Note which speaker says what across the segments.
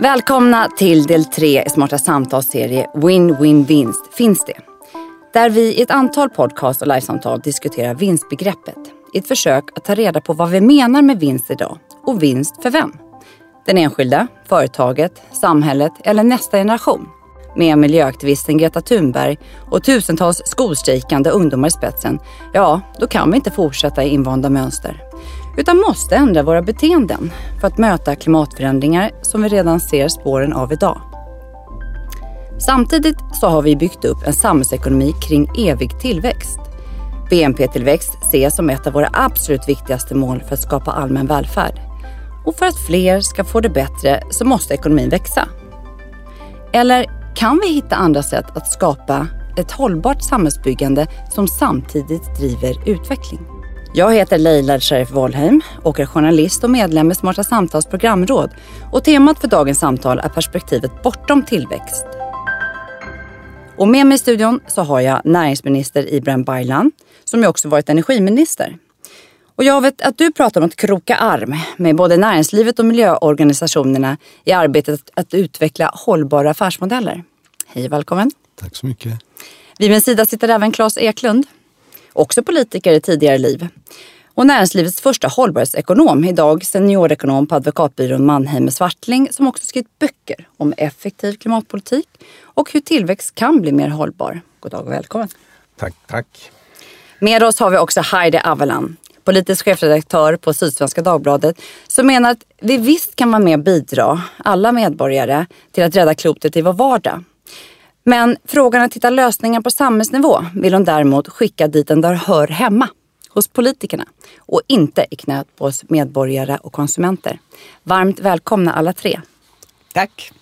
Speaker 1: Välkomna till del 3 i Smarta Samtals serie Win-Win Vinst finns det. Där vi i ett antal podcast och livesamtal diskuterar vinstbegreppet i ett försök att ta reda på vad vi menar med vinst idag och vinst för vem. Den enskilda, företaget, samhället eller nästa generation. Med miljöaktivisten Greta Thunberg och tusentals skolstrejkande ungdomar i spetsen, ja, då kan vi inte fortsätta i invanda mönster utan måste ändra våra beteenden för att möta klimatförändringar som vi redan ser spåren av idag. Samtidigt så har vi byggt upp en samhällsekonomi kring evig tillväxt. BNP-tillväxt ses som ett av våra absolut viktigaste mål för att skapa allmän välfärd. Och för att fler ska få det bättre så måste ekonomin växa. Eller kan vi hitta andra sätt att skapa ett hållbart samhällsbyggande som samtidigt driver utveckling? Jag heter Leila Sheriff Wollheim och är journalist och medlem i Smarta Samtals programråd. Och temat för dagens samtal är perspektivet bortom tillväxt. Och med mig i studion så har jag näringsminister Ibrahim Baylan som ju också varit energiminister. Och jag vet att du pratar om att kroka arm med både näringslivet och miljöorganisationerna i arbetet att utveckla hållbara affärsmodeller. Hej och välkommen.
Speaker 2: Tack så mycket.
Speaker 1: Vid min sida sitter även Claes Eklund också politiker i tidigare liv. Och näringslivets första hållbarhetsekonom, idag seniorekonom på advokatbyrån Mannheimer Swartling som också skrivit böcker om effektiv klimatpolitik och hur tillväxt kan bli mer hållbar. God dag och välkommen.
Speaker 2: Tack, tack.
Speaker 1: Med oss har vi också Heidi Avelan, politisk chefredaktör på Sydsvenska Dagbladet, som menar att vi visst kan vara med och bidra, alla medborgare, till att rädda klotet i vår vardag. Men frågan att hitta lösningar på samhällsnivå vill hon däremot skicka dit den där hör hemma, hos politikerna och inte i knät på oss medborgare och konsumenter. Varmt välkomna alla tre.
Speaker 3: Tack.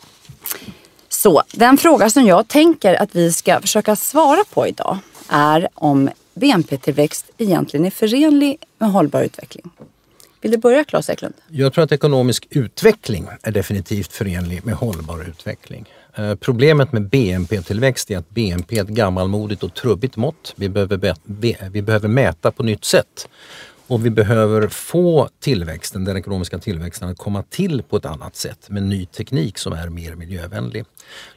Speaker 1: Så den fråga som jag tänker att vi ska försöka svara på idag är om BNP-tillväxt egentligen är förenlig med hållbar utveckling. Vill du börja Claes Eklund?
Speaker 2: Jag tror att ekonomisk utveckling är definitivt förenlig med hållbar utveckling. Eh, problemet med BNP-tillväxt är att BNP är ett gammalmodigt och trubbigt mått. Vi behöver, vi behöver mäta på nytt sätt. Och vi behöver få tillväxten, den ekonomiska tillväxten att komma till på ett annat sätt med ny teknik som är mer miljövänlig.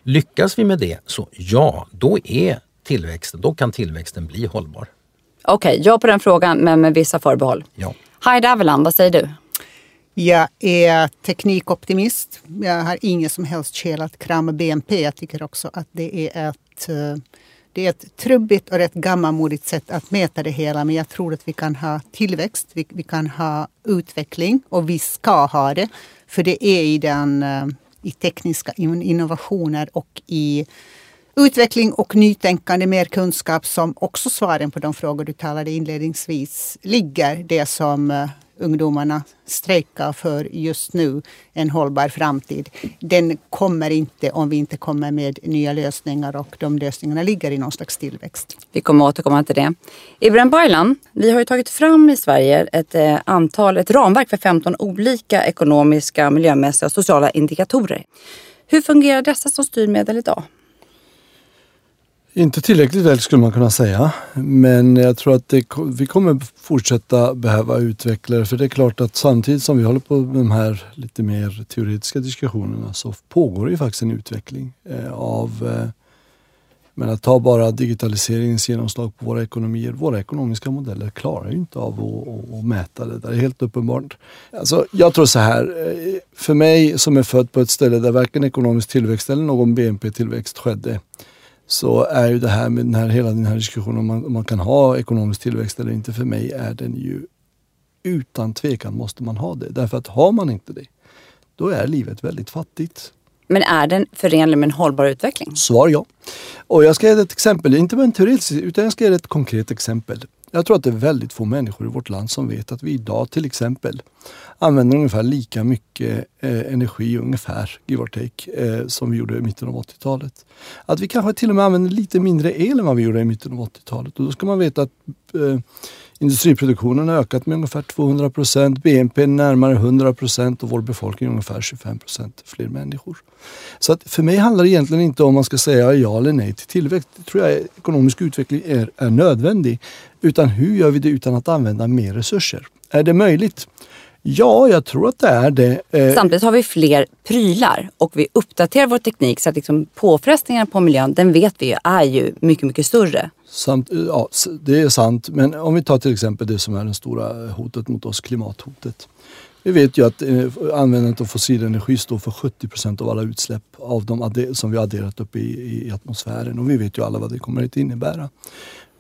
Speaker 2: Lyckas vi med det, så ja, då är tillväxten, då kan tillväxten bli hållbar.
Speaker 1: Okej, okay, ja på den frågan men med vissa förbehåll.
Speaker 2: Ja.
Speaker 1: Heidi Aveland, vad säger du?
Speaker 3: Jag är teknikoptimist. Jag har inget som helst skäl att krama BNP. Jag tycker också att det är ett eh, det är ett trubbigt och rätt gammalmodigt sätt att mäta det hela. Men jag tror att vi kan ha tillväxt, vi, vi kan ha utveckling och vi ska ha det. För det är i, den, eh, i tekniska innovationer och i utveckling och nytänkande, mer kunskap som också svaren på de frågor du talade inledningsvis ligger. Det som eh, ungdomarna strejkar för just nu, en hållbar framtid, den kommer inte om vi inte kommer med nya lösningar och de lösningarna ligger i någon slags tillväxt.
Speaker 1: Vi kommer återkomma till det. Ibrahim Baylan, vi har ju tagit fram i Sverige ett eh, antal, ett ramverk för 15 olika ekonomiska, miljömässiga och sociala indikatorer. Hur fungerar dessa som styrmedel idag?
Speaker 4: Inte tillräckligt väl skulle man kunna säga. Men jag tror att det, vi kommer fortsätta behöva utveckla det. För det är klart att samtidigt som vi håller på med de här lite mer teoretiska diskussionerna så pågår det ju faktiskt en utveckling eh, av eh, men att ta bara digitaliseringens genomslag på våra ekonomier. Våra ekonomiska modeller klarar ju inte av att, att, att mäta det. Det är helt uppenbart. Alltså, jag tror så här. Eh, för mig som är född på ett ställe där varken ekonomisk tillväxt eller någon BNP-tillväxt skedde så är ju det här med den här, hela den här diskussionen om man, om man kan ha ekonomisk tillväxt eller inte, för mig är den ju utan tvekan måste man ha det. Därför att har man inte det, då är livet väldigt fattigt.
Speaker 1: Men är den förenlig med en hållbar utveckling?
Speaker 4: Svar ja. Och jag ska ge ett exempel, inte bara en teoretisk, utan jag ska ge ett konkret exempel. Jag tror att det är väldigt få människor i vårt land som vet att vi idag till exempel använder ungefär lika mycket eh, energi, ungefär, give or take, eh, som vi gjorde i mitten av 80-talet. Att vi kanske till och med använder lite mindre el än vad vi gjorde i mitten av 80-talet. Och då ska man veta att eh, Industriproduktionen har ökat med ungefär 200 procent, BNP närmare 100 procent och vår befolkning ungefär 25 procent fler människor. Så att för mig handlar det egentligen inte om man ska säga ja eller nej till tillväxt. Det tror jag ekonomisk utveckling är, är nödvändig. Utan hur gör vi det utan att använda mer resurser? Är det möjligt? Ja, jag tror att det är det.
Speaker 1: Eh, Samtidigt har vi fler prylar och vi uppdaterar vår teknik så att liksom påfrestningarna på miljön, den vet vi ju, är ju mycket, mycket större.
Speaker 4: Samt, ja, det är sant, men om vi tar till exempel det som är det stora hotet mot oss, klimathotet. Vi vet ju att eh, användandet av fossil energi står för 70 procent av alla utsläpp av de som vi har adderat upp i, i atmosfären och vi vet ju alla vad det kommer att innebära.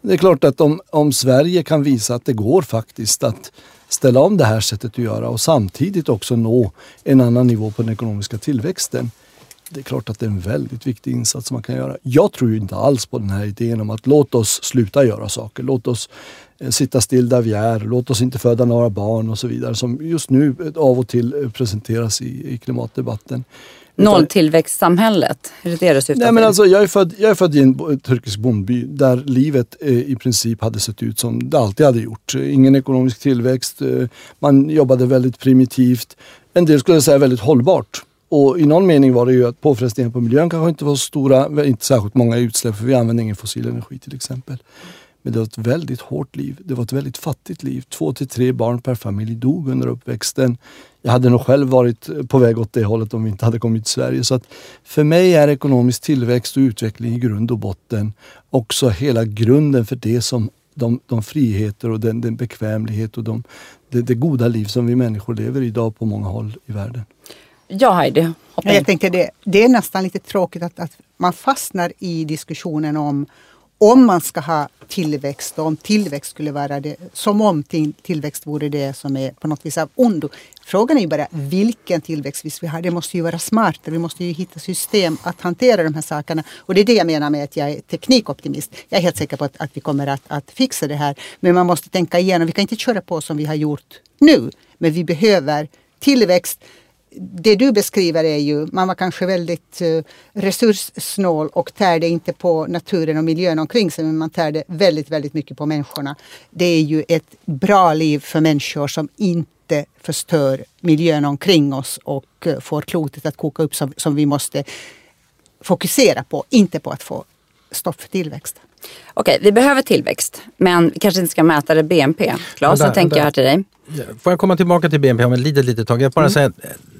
Speaker 4: Det är klart att om, om Sverige kan visa att det går faktiskt att ställa om det här sättet att göra och samtidigt också nå en annan nivå på den ekonomiska tillväxten. Det är klart att det är en väldigt viktig insats man kan göra. Jag tror inte alls på den här idén om att låt oss sluta göra saker. Låt oss eh, sitta still där vi är. Låt oss inte föda några barn och så vidare som just nu av och till presenteras i, i klimatdebatten.
Speaker 1: Nolltillväxtsamhället, är det det du syftar
Speaker 4: Nej, men alltså, jag, är född, jag är född i en turkisk bondby där livet eh, i princip hade sett ut som det alltid hade gjort. Ingen ekonomisk tillväxt, eh, man jobbade väldigt primitivt. En del skulle säga väldigt hållbart. Och i någon mening var det ju att påfrestningarna på miljön kanske inte var så stora, inte särskilt många utsläpp för vi använde ingen fossil energi till exempel. Men det var ett väldigt hårt liv. Det var ett väldigt fattigt liv. Två till tre barn per familj dog under uppväxten. Jag hade nog själv varit på väg åt det hållet om vi inte hade kommit till Sverige. Så att för mig är ekonomisk tillväxt och utveckling i grund och botten också hela grunden för det som de, de friheter och den, den bekvämlighet och de, det, det, goda liv som vi människor lever idag på många håll i världen.
Speaker 1: Ja, Heidi.
Speaker 3: Jag tänker det, det är nästan lite tråkigt att, att man fastnar i diskussionen om om man ska ha tillväxt och om tillväxt skulle vara det, som om tillväxt vore det som är på något vis av ondo. Frågan är ju bara vilken tillväxt vi har. Det måste ju vara smartare. Vi måste ju hitta system att hantera de här sakerna. Och det är det jag menar med att jag är teknikoptimist. Jag är helt säker på att, att vi kommer att, att fixa det här. Men man måste tänka igenom. Vi kan inte köra på som vi har gjort nu. Men vi behöver tillväxt det du beskriver är ju, man var kanske väldigt uh, resurssnål och tärde inte på naturen och miljön omkring sig men man tärde väldigt, väldigt mycket på människorna. Det är ju ett bra liv för människor som inte förstör miljön omkring oss och uh, får klotet att koka upp som, som vi måste fokusera på, inte på att få stopp för tillväxt.
Speaker 1: Okej, vi behöver tillväxt, men vi kanske inte ska mäta det BNP. Claes, så tänker jag här till dig.
Speaker 2: Får jag komma tillbaka till BNP om ett litet, litet tag? Jag bara mm. säga,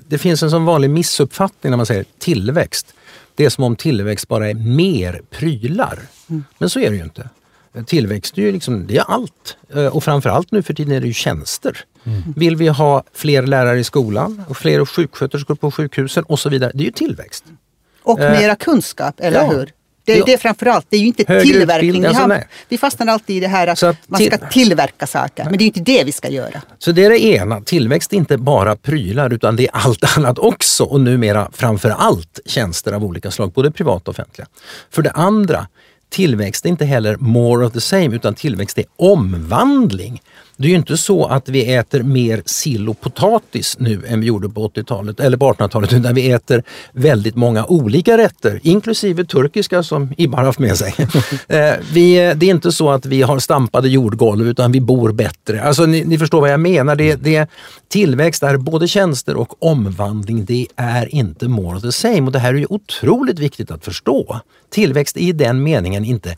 Speaker 2: det finns en sån vanlig missuppfattning när man säger tillväxt. Det är som om tillväxt bara är mer prylar. Mm. Men så är det ju inte. Tillväxt är ju liksom, det är allt. Eh, och framförallt nu för tiden är det ju tjänster. Mm. Vill vi ha fler lärare i skolan och fler sjuksköterskor på sjukhusen och så vidare. Det är ju tillväxt.
Speaker 3: Och eh, mera kunskap, eller ja. hur? Det är ja. det framförallt. Det är ju inte Högre tillverkning. Vi, alltså, har, vi fastnar alltid i det här att, att man ska tillverka saker. Men det är inte det vi ska göra.
Speaker 2: Så det är det ena. Tillväxt är inte bara prylar utan det är allt annat också. Och numera framför allt tjänster av olika slag, både privata och offentliga. För det andra, tillväxt är inte heller more of the same utan tillväxt är omvandling. Det är ju inte så att vi äter mer sill och potatis nu än vi gjorde på 80-talet eller på 1800-talet utan vi äter väldigt många olika rätter, inklusive turkiska som Ibar haft med sig. Eh, vi, det är inte så att vi har stampade jordgolv utan vi bor bättre. Alltså ni, ni förstår vad jag menar. Det, det, tillväxt är både tjänster och omvandling. Det är inte more of the same och det här är ju otroligt viktigt att förstå. Tillväxt i den meningen inte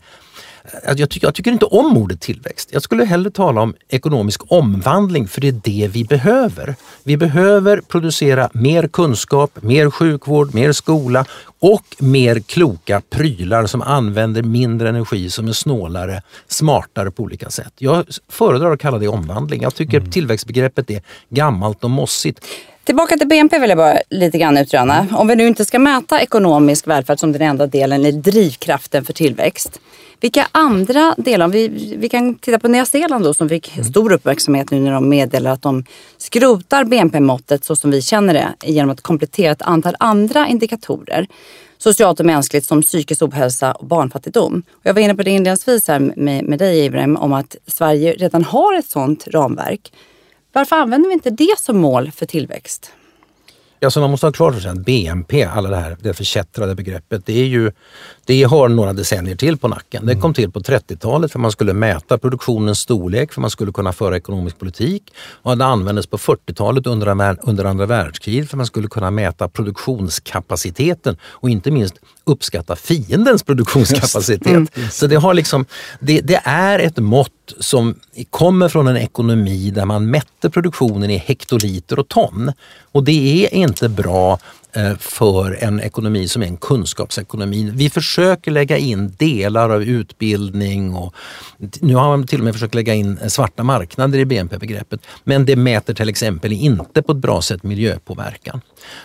Speaker 2: jag tycker, jag tycker inte om ordet tillväxt. Jag skulle hellre tala om ekonomisk omvandling för det är det vi behöver. Vi behöver producera mer kunskap, mer sjukvård, mer skola och mer kloka prylar som använder mindre energi, som är snålare, smartare på olika sätt. Jag föredrar att kalla det omvandling. Jag tycker mm. tillväxtbegreppet är gammalt och mossigt.
Speaker 1: Tillbaka till BNP vill jag bara lite grann utröna. Om vi nu inte ska mäta ekonomisk välfärd som den enda delen i drivkraften för tillväxt. Vilka andra delar, vi, vi kan titta på Nya Zeeland då som fick mm. stor uppmärksamhet nu när de meddelar att de skrotar BNP-måttet så som vi känner det genom att komplettera ett antal andra indikatorer. Socialt och mänskligt som psykisk ohälsa och barnfattigdom. Och jag var inne på det inledningsvis här med, med dig Ibrahim om att Sverige redan har ett sådant ramverk. Varför använder vi inte det som mål för tillväxt?
Speaker 2: Alltså man måste ha klart för sig att BNP, alla det här det förkättrade begreppet, det, är ju, det har några decennier till på nacken. Det kom till på 30-talet för man skulle mäta produktionens storlek, för man skulle kunna föra ekonomisk politik. Och det användes på 40-talet under, under andra världskriget för man skulle kunna mäta produktionskapaciteten och inte minst uppskatta fiendens produktionskapacitet. Mm. Så det, har liksom, det, det är ett mått som kommer från en ekonomi där man mätte produktionen i hektoliter och ton. Och det är inte bra för en ekonomi som är en kunskapsekonomi. Vi försöker lägga in delar av utbildning och nu har man till och med försökt lägga in svarta marknader i BNP-begreppet. Men det mäter till exempel inte på ett bra sätt miljöpåverkan.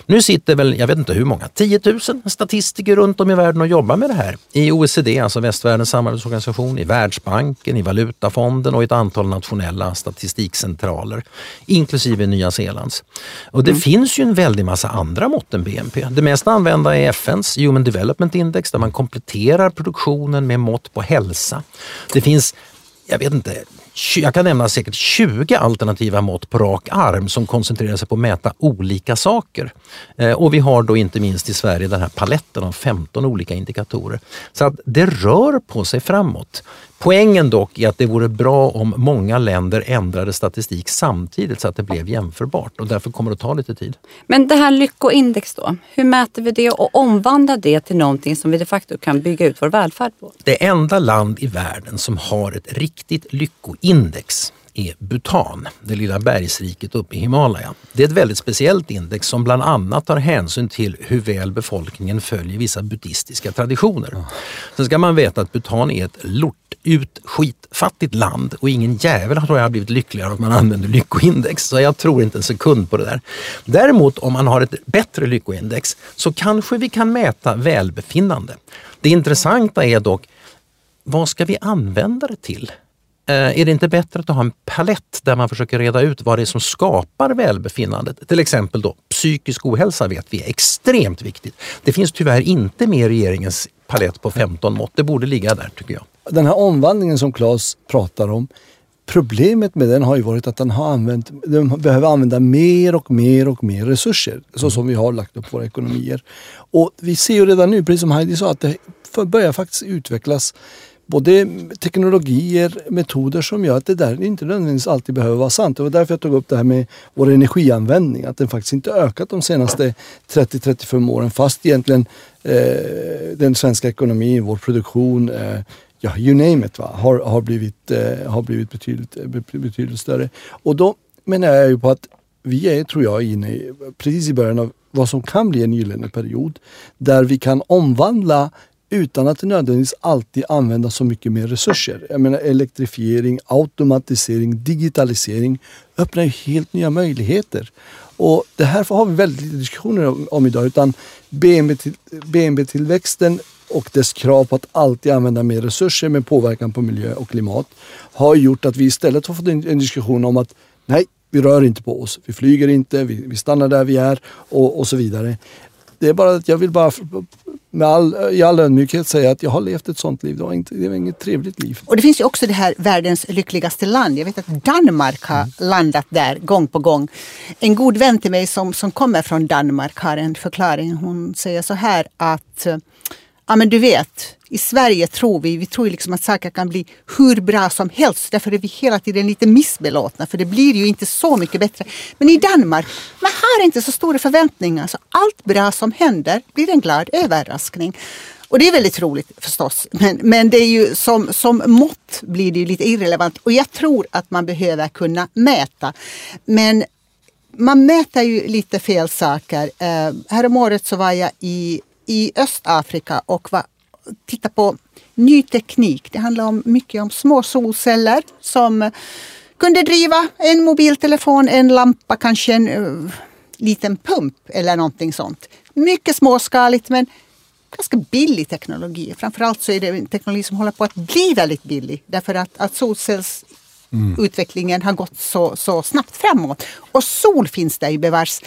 Speaker 2: Nu sitter väl, jag vet inte hur många, 10 000 statistiker runt om i världen och jobbar med det här. I OECD, alltså västvärldens samarbetsorganisation, i Världsbanken, i Valutafonden och i ett antal nationella statistikcentraler, inklusive Nya Zeelands. Och det mm. finns ju en väldig massa andra mått än BNP. Det mest använda är FNs Human Development Index där man kompletterar produktionen med mått på hälsa. Det finns jag vet inte, jag kan nämna säkert 20 alternativa mått på rak arm som koncentrerar sig på att mäta olika saker. Eh, och vi har då inte minst i Sverige den här paletten av 15 olika indikatorer. Så att det rör på sig framåt. Poängen dock är att det vore bra om många länder ändrade statistik samtidigt så att det blev jämförbart och därför kommer det att ta lite tid.
Speaker 1: Men det här lyckoindex då, hur mäter vi det och omvandlar det till någonting som vi de facto kan bygga ut vår välfärd på?
Speaker 2: Det enda land i världen som har ett riktigt lyckoindex är Bhutan, det lilla bergsriket uppe i Himalaya. Det är ett väldigt speciellt index som bland annat tar hänsyn till hur väl befolkningen följer vissa buddhistiska traditioner. Sen ska man veta att Bhutan är ett lort ut skitfattigt land och ingen jävel tror jag blivit lyckligare att man använder lyckoindex. Så jag tror inte en sekund på det där. Däremot om man har ett bättre lyckoindex så kanske vi kan mäta välbefinnande. Det intressanta är dock, vad ska vi använda det till? Eh, är det inte bättre att ha en palett där man försöker reda ut vad det är som skapar välbefinnandet? Till exempel då psykisk ohälsa vet vi är extremt viktigt. Det finns tyvärr inte med i regeringens palett på 15 mått. Det borde ligga där tycker jag.
Speaker 4: Den här omvandlingen som Claes pratar om, Problemet med den har ju varit att den, har använt, den behöver använda mer och mer och mer resurser. Så som vi har lagt upp våra ekonomier. Och vi ser ju redan nu, precis som Heidi sa, att det börjar faktiskt utvecklas både teknologier, metoder som gör att det där inte nödvändigtvis alltid behöver vara sant. Det var därför jag tog upp det här med vår energianvändning. Att den faktiskt inte ökat de senaste 30-35 åren fast egentligen eh, den svenska ekonomin, vår produktion, eh, ja you name it, va, har, har, blivit, eh, har blivit betydligt, betydligt större. Och då menar jag ju på att vi är, tror jag, inne i, precis i början av vad som kan bli en gyllene period där vi kan omvandla utan att nödvändigtvis alltid använda så mycket mer resurser. Jag menar elektrifiering, automatisering, digitalisering öppnar ju helt nya möjligheter. Och det här har vi väldigt lite diskussioner om idag utan BNP-tillväxten och dess krav på att alltid använda mer resurser med påverkan på miljö och klimat har gjort att vi istället har fått en, en diskussion om att nej, vi rör inte på oss. Vi flyger inte, vi, vi stannar där vi är och, och så vidare. Det är bara att jag vill bara med all, i all ödmjukhet säga att jag har levt ett sånt liv. Det var, inte, det var inget trevligt liv.
Speaker 3: Och det finns ju också det här världens lyckligaste land. Jag vet att Danmark har mm. landat där gång på gång. En god vän till mig som, som kommer från Danmark har en förklaring. Hon säger så här att Ja men du vet, i Sverige tror vi, vi tror liksom att saker kan bli hur bra som helst. Därför är vi hela tiden lite missbelåtna för det blir ju inte så mycket bättre. Men i Danmark, man har inte så stora förväntningar. Så allt bra som händer blir en glad överraskning. Och det är väldigt roligt förstås. Men, men det är ju som, som mått blir det ju lite irrelevant. Och jag tror att man behöver kunna mäta. Men man mäter ju lite fel saker. Uh, häromåret så var jag i i Östafrika och var, titta på ny teknik. Det handlar om, mycket om små solceller som kunde driva en mobiltelefon, en lampa, kanske en uh, liten pump eller någonting sånt. Mycket småskaligt men ganska billig teknologi. Framförallt så är det en teknologi som håller på att bli väldigt billig därför att, att solcellsutvecklingen mm. har gått så, så snabbt framåt. Och sol finns där ju bevars.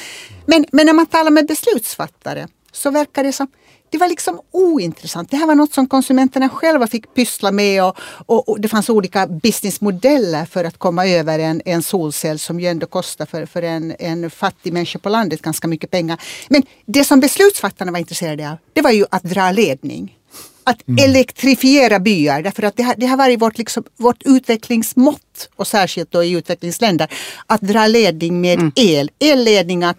Speaker 3: Men, men när man talar med beslutsfattare så verkar det som det var liksom ointressant. Det här var något som konsumenterna själva fick pyssla med och, och, och, det fanns olika businessmodeller för att komma över en, en solcell som ju ändå kostar för, för en, en fattig människa på landet ganska mycket pengar. Men det som beslutsfattarna var intresserade av, det var ju att dra ledning. Att mm. elektrifiera byar därför att det har, det har varit vårt, liksom, vårt utvecklingsmått och särskilt då i utvecklingsländer att dra ledning med mm. el. Elledningar,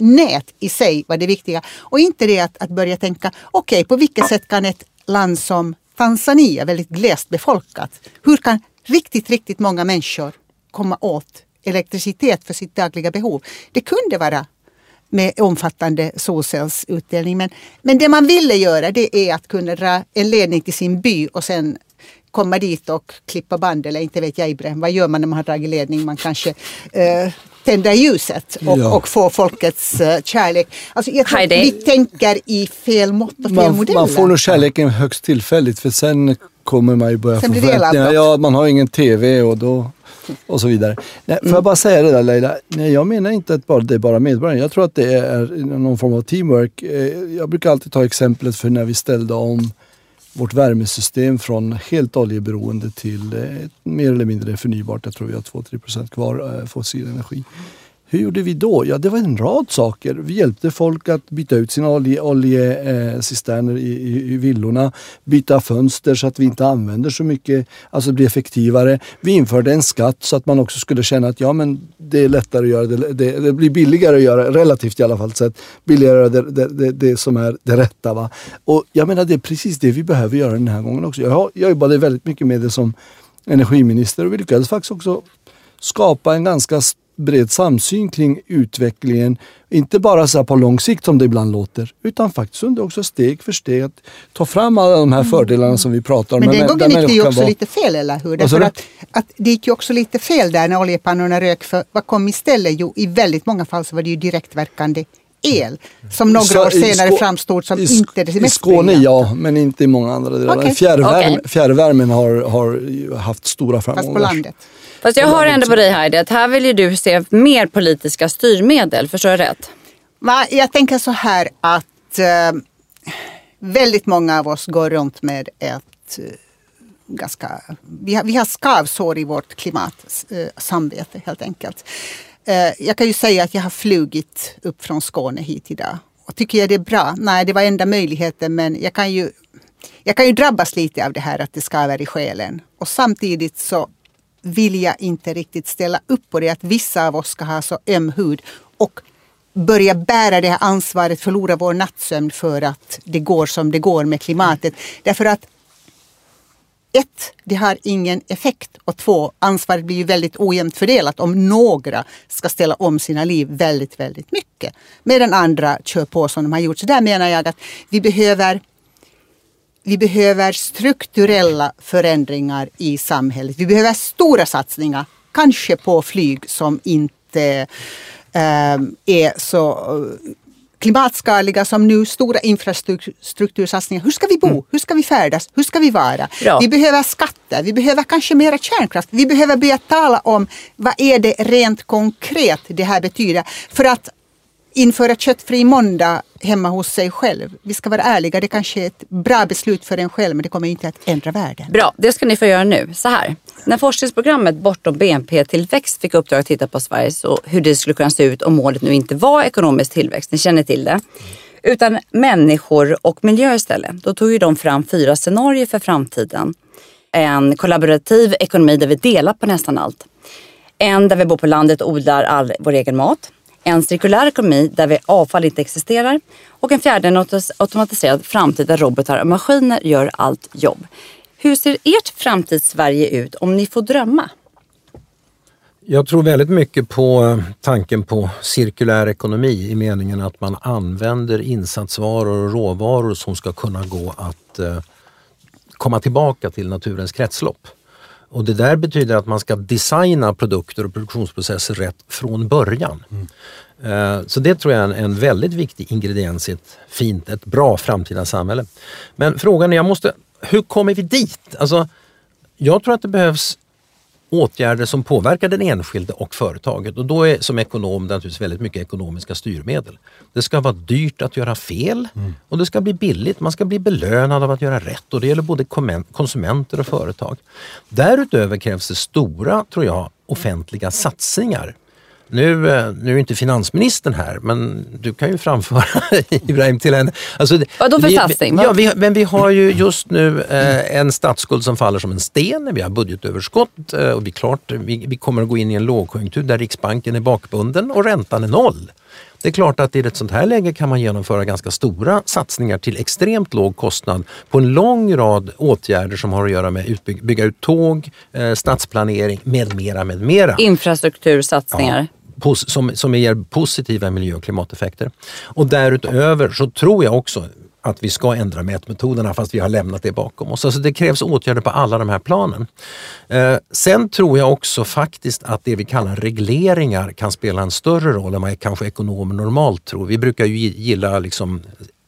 Speaker 3: Nät i sig var det viktiga och inte det att, att börja tänka okej okay, på vilket sätt kan ett land som Tanzania, väldigt glest befolkat. Hur kan riktigt, riktigt många människor komma åt elektricitet för sitt dagliga behov. Det kunde vara med omfattande solcellsutdelning. Men, men det man ville göra det är att kunna dra en ledning till sin by och sen komma dit och klippa band eller inte vet jag Ibrahim, vad gör man när man har dragit ledning? Man kanske eh, tänder ljuset och, ja. och får folkets uh, kärlek. Alltså, jag tror vi tänker i fel mått och fel
Speaker 4: man,
Speaker 3: modeller.
Speaker 4: Man får nog kärleken högst tillfälligt för sen kommer man ju börja få förväntningar. Ja, man har ingen TV och då och så vidare. Nej, får jag mm. bara säga det där Leila? Nej, jag menar inte att bara, det är bara medborgarna. Jag tror att det är någon form av teamwork. Eh, jag brukar alltid ta exemplet för när vi ställde om vårt värmesystem från helt oljeberoende till eh, mer eller mindre förnybart. Jag tror vi har 2-3 procent kvar eh, fossil energi. Hur gjorde vi då? Ja, det var en rad saker. Vi hjälpte folk att byta ut sina oljecisterner olje, i, i, i, villorna, byta fönster så att vi inte använder så mycket, alltså bli effektivare. Vi införde en skatt så att man också skulle känna att ja, men det är lättare att göra det, det, det blir billigare att göra, relativt i alla fall, sett, billigare att göra det, det, det, som är det rätta. Va? Och jag menar, det är precis det vi behöver göra den här gången också. Jag, jag jobbade väldigt mycket med det som energiminister och vi lyckades faktiskt också skapa en ganska bred samsyn kring utvecklingen. Inte bara så på lång sikt som det ibland låter, utan faktiskt under också steg för steg att ta fram alla de här fördelarna som vi pratar om.
Speaker 3: Men den gången gick det ju också vara... lite fel, eller hur? Därför att, att det gick ju också lite fel där när oljepannorna rök. För vad kom istället? Jo, i väldigt många fall så var det ju direktverkande el som några så år senare framstod som inte det
Speaker 4: mest I Skåne ja, men inte i många andra delar. Okay. Fjärrvärme, okay. Fjärrvärmen har, har haft stora framgångar.
Speaker 3: Fast på landet.
Speaker 1: Fast jag hör ändå på dig Heidi att här vill ju du se mer politiska styrmedel, förstår jag rätt?
Speaker 3: Jag tänker så här att äh, väldigt många av oss går runt med ett äh, ganska, vi har, vi har skavsår i vårt klimatsamvete äh, helt enkelt. jag kan ju säga att jag har flugit upp från Skåne hit idag. Och tycker jag det är bra? Nej, det var enda möjligheten men jag kan ju jag kan ju drabbas lite av det här att det skaver i själen. Och samtidigt så vill jag inte riktigt ställa upp på det att vissa av oss ska ha så öm hud och börja bära det här ansvaret, förlora vår nattsömn för att det går som det går med klimatet. Därför att ett, det har ingen effekt och två, ansvaret blir ju väldigt ojämnt fördelat om några ska ställa om sina liv väldigt, väldigt mycket. Medan andra kör på som de har gjort. Så där menar jag att vi behöver vi behöver strukturella förändringar i samhället. Vi behöver stora satsningar, kanske på flyg som inte äh, är så eh, klimatskadliga som nu stora infrastruktursatsningar. Hur ska vi bo? Mm. Hur ska vi färdas? Hur ska vi vara? Bra. Vi behöver skatter. Vi behöver kanske mera kärnkraft. Vi behöver börja tala om vad är det rent konkret det här betyder. För att införa köttfri måndag hemma hos sig själv. Vi ska vara ärliga, det kanske är ett bra beslut för en själv men det kommer inte att ändra världen.
Speaker 1: Bra, det ska ni få göra nu. Så här. När forskningsprogrammet Bortom BNP-tillväxt fick uppdrag att titta på Sverige och hur det skulle kunna se ut om målet nu inte var ekonomisk tillväxt, ni känner till det, utan människor och miljö istället. Då tog ju de fram fyra scenarier för framtiden. En kollaborativ ekonomi där vi delar på nästan allt. En där vi bor på landet och odlar all vår egen mat en cirkulär ekonomi där vi avfall inte existerar och en fjärde en automatiserad framtid där robotar och maskiner gör allt jobb. Hur ser ert framtids-Sverige ut om ni får drömma?
Speaker 2: Jag tror väldigt mycket på eh, tanken på cirkulär ekonomi i meningen att man använder insatsvaror och råvaror som ska kunna gå att eh, komma tillbaka till naturens kretslopp. Och det där betyder att man ska designa produkter och produktionsprocesser rätt från början. Mm. Så det tror jag är en, en, väldigt viktig ingrediens i ett fint, ett bra framtida samhälle. Men frågan är, jag måste, hur kommer vi dit? Alltså, jag tror att det behövs åtgärder som påverkar den enskilde och företaget. Och då är som ekonom det naturligtvis väldigt mycket ekonomiska styrmedel. Det ska vara dyrt att göra fel mm. och det ska bli billigt. Man ska bli belönad av att göra rätt och det gäller både konsumenter och företag. Därutöver krävs det stora, tror jag, offentliga satsningar nu, eh, nu är inte finansministern här, men du kan ju framföra Ibrahim till henne.
Speaker 1: Alltså, Vadå för satsning?
Speaker 2: Ja, vi, men vi har ju just nu eh, en statsskuld som faller som en sten. Vi har budgetöverskott eh, och vi, klart, vi, vi kommer att gå in i en lågkonjunktur där Riksbanken är bakbunden och räntan är noll. Det är klart att i ett sånt här läge kan man genomföra ganska stora satsningar till extremt låg kostnad på en lång rad åtgärder som har att göra med att bygga ut tåg, eh, stadsplanering med mera, med mera.
Speaker 1: Infrastruktursatsningar.
Speaker 2: Ja som, som ger positiva miljö och klimateffekter. Och därutöver så tror jag också, att vi ska ändra mätmetoderna fast vi har lämnat det bakom oss. Alltså det krävs åtgärder på alla de här planen. Eh, sen tror jag också faktiskt att det vi kallar regleringar kan spela en större roll än vad kanske ekonomer normalt tror. Vi brukar ju gilla liksom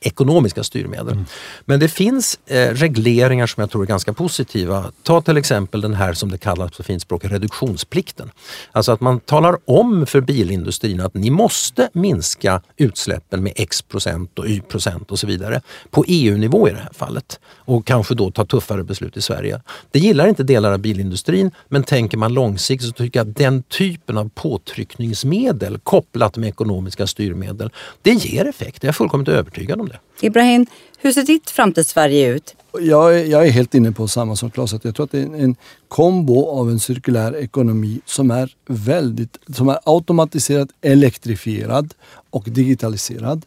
Speaker 2: ekonomiska styrmedel. Mm. Men det finns eh, regleringar som jag tror är ganska positiva. Ta till exempel den här som det kallas på fint språk reduktionsplikten. Alltså att man talar om för bilindustrin att ni måste minska utsläppen med x procent och y procent och så vidare. På EU-nivå i det här fallet. Och kanske då ta tuffare beslut i Sverige. Det gillar inte delar av bilindustrin men tänker man långsiktigt så tycker jag att den typen av påtryckningsmedel kopplat med ekonomiska styrmedel, det ger effekt. Jag är fullkomligt övertygad om det
Speaker 1: det. Ibrahim, hur ser ditt framtids-Sverige ut?
Speaker 4: Jag, jag, är helt inne på samma som Claes. Jag tror att det är en kombo av en cirkulär ekonomi som är väldigt som är automatiserad, elektrifierad och digitaliserad.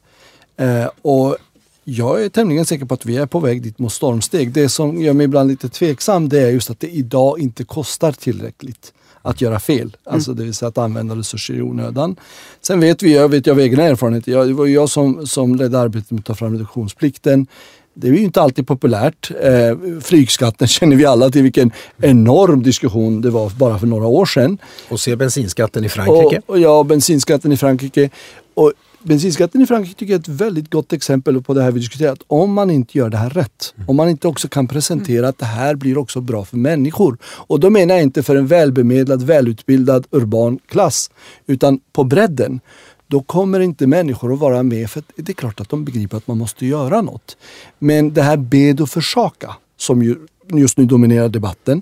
Speaker 4: Eh, och jag är tämligen säker på att vi är på väg dit mot stormsteg. Det som gör mig ibland lite tveksam det är just att det idag inte kostar tillräckligt att göra fel. Mm. Alltså det vill säga att använda resurser i onödan. Sen vet vi, jag vet jag av egen erfarenhet, jag, det var jag som, som ledde arbetet med att ta fram reduktionsplikten. Det är ju inte alltid populärt. Eh, flygskatten känner vi alla till vilken enorm diskussion det var bara för några år sedan.
Speaker 2: Och se bensinskatten i Frankrike.
Speaker 4: Och, och ja, bensinskatten i Frankrike. Och bensinskatten i Frankrike tycker jag är ett väldigt gott exempel på det här vi diskuterat. Om man inte gör det här rätt, mm. om man inte också kan presentera att det här blir också bra för människor. Och då menar jag inte för en välbemedlad, välutbildad, urban klass, utan på bredden. Då kommer inte människor att vara med för det är klart att de begriper att man måste göra något. Men det här bed och försaka som ju just nu dominerar debatten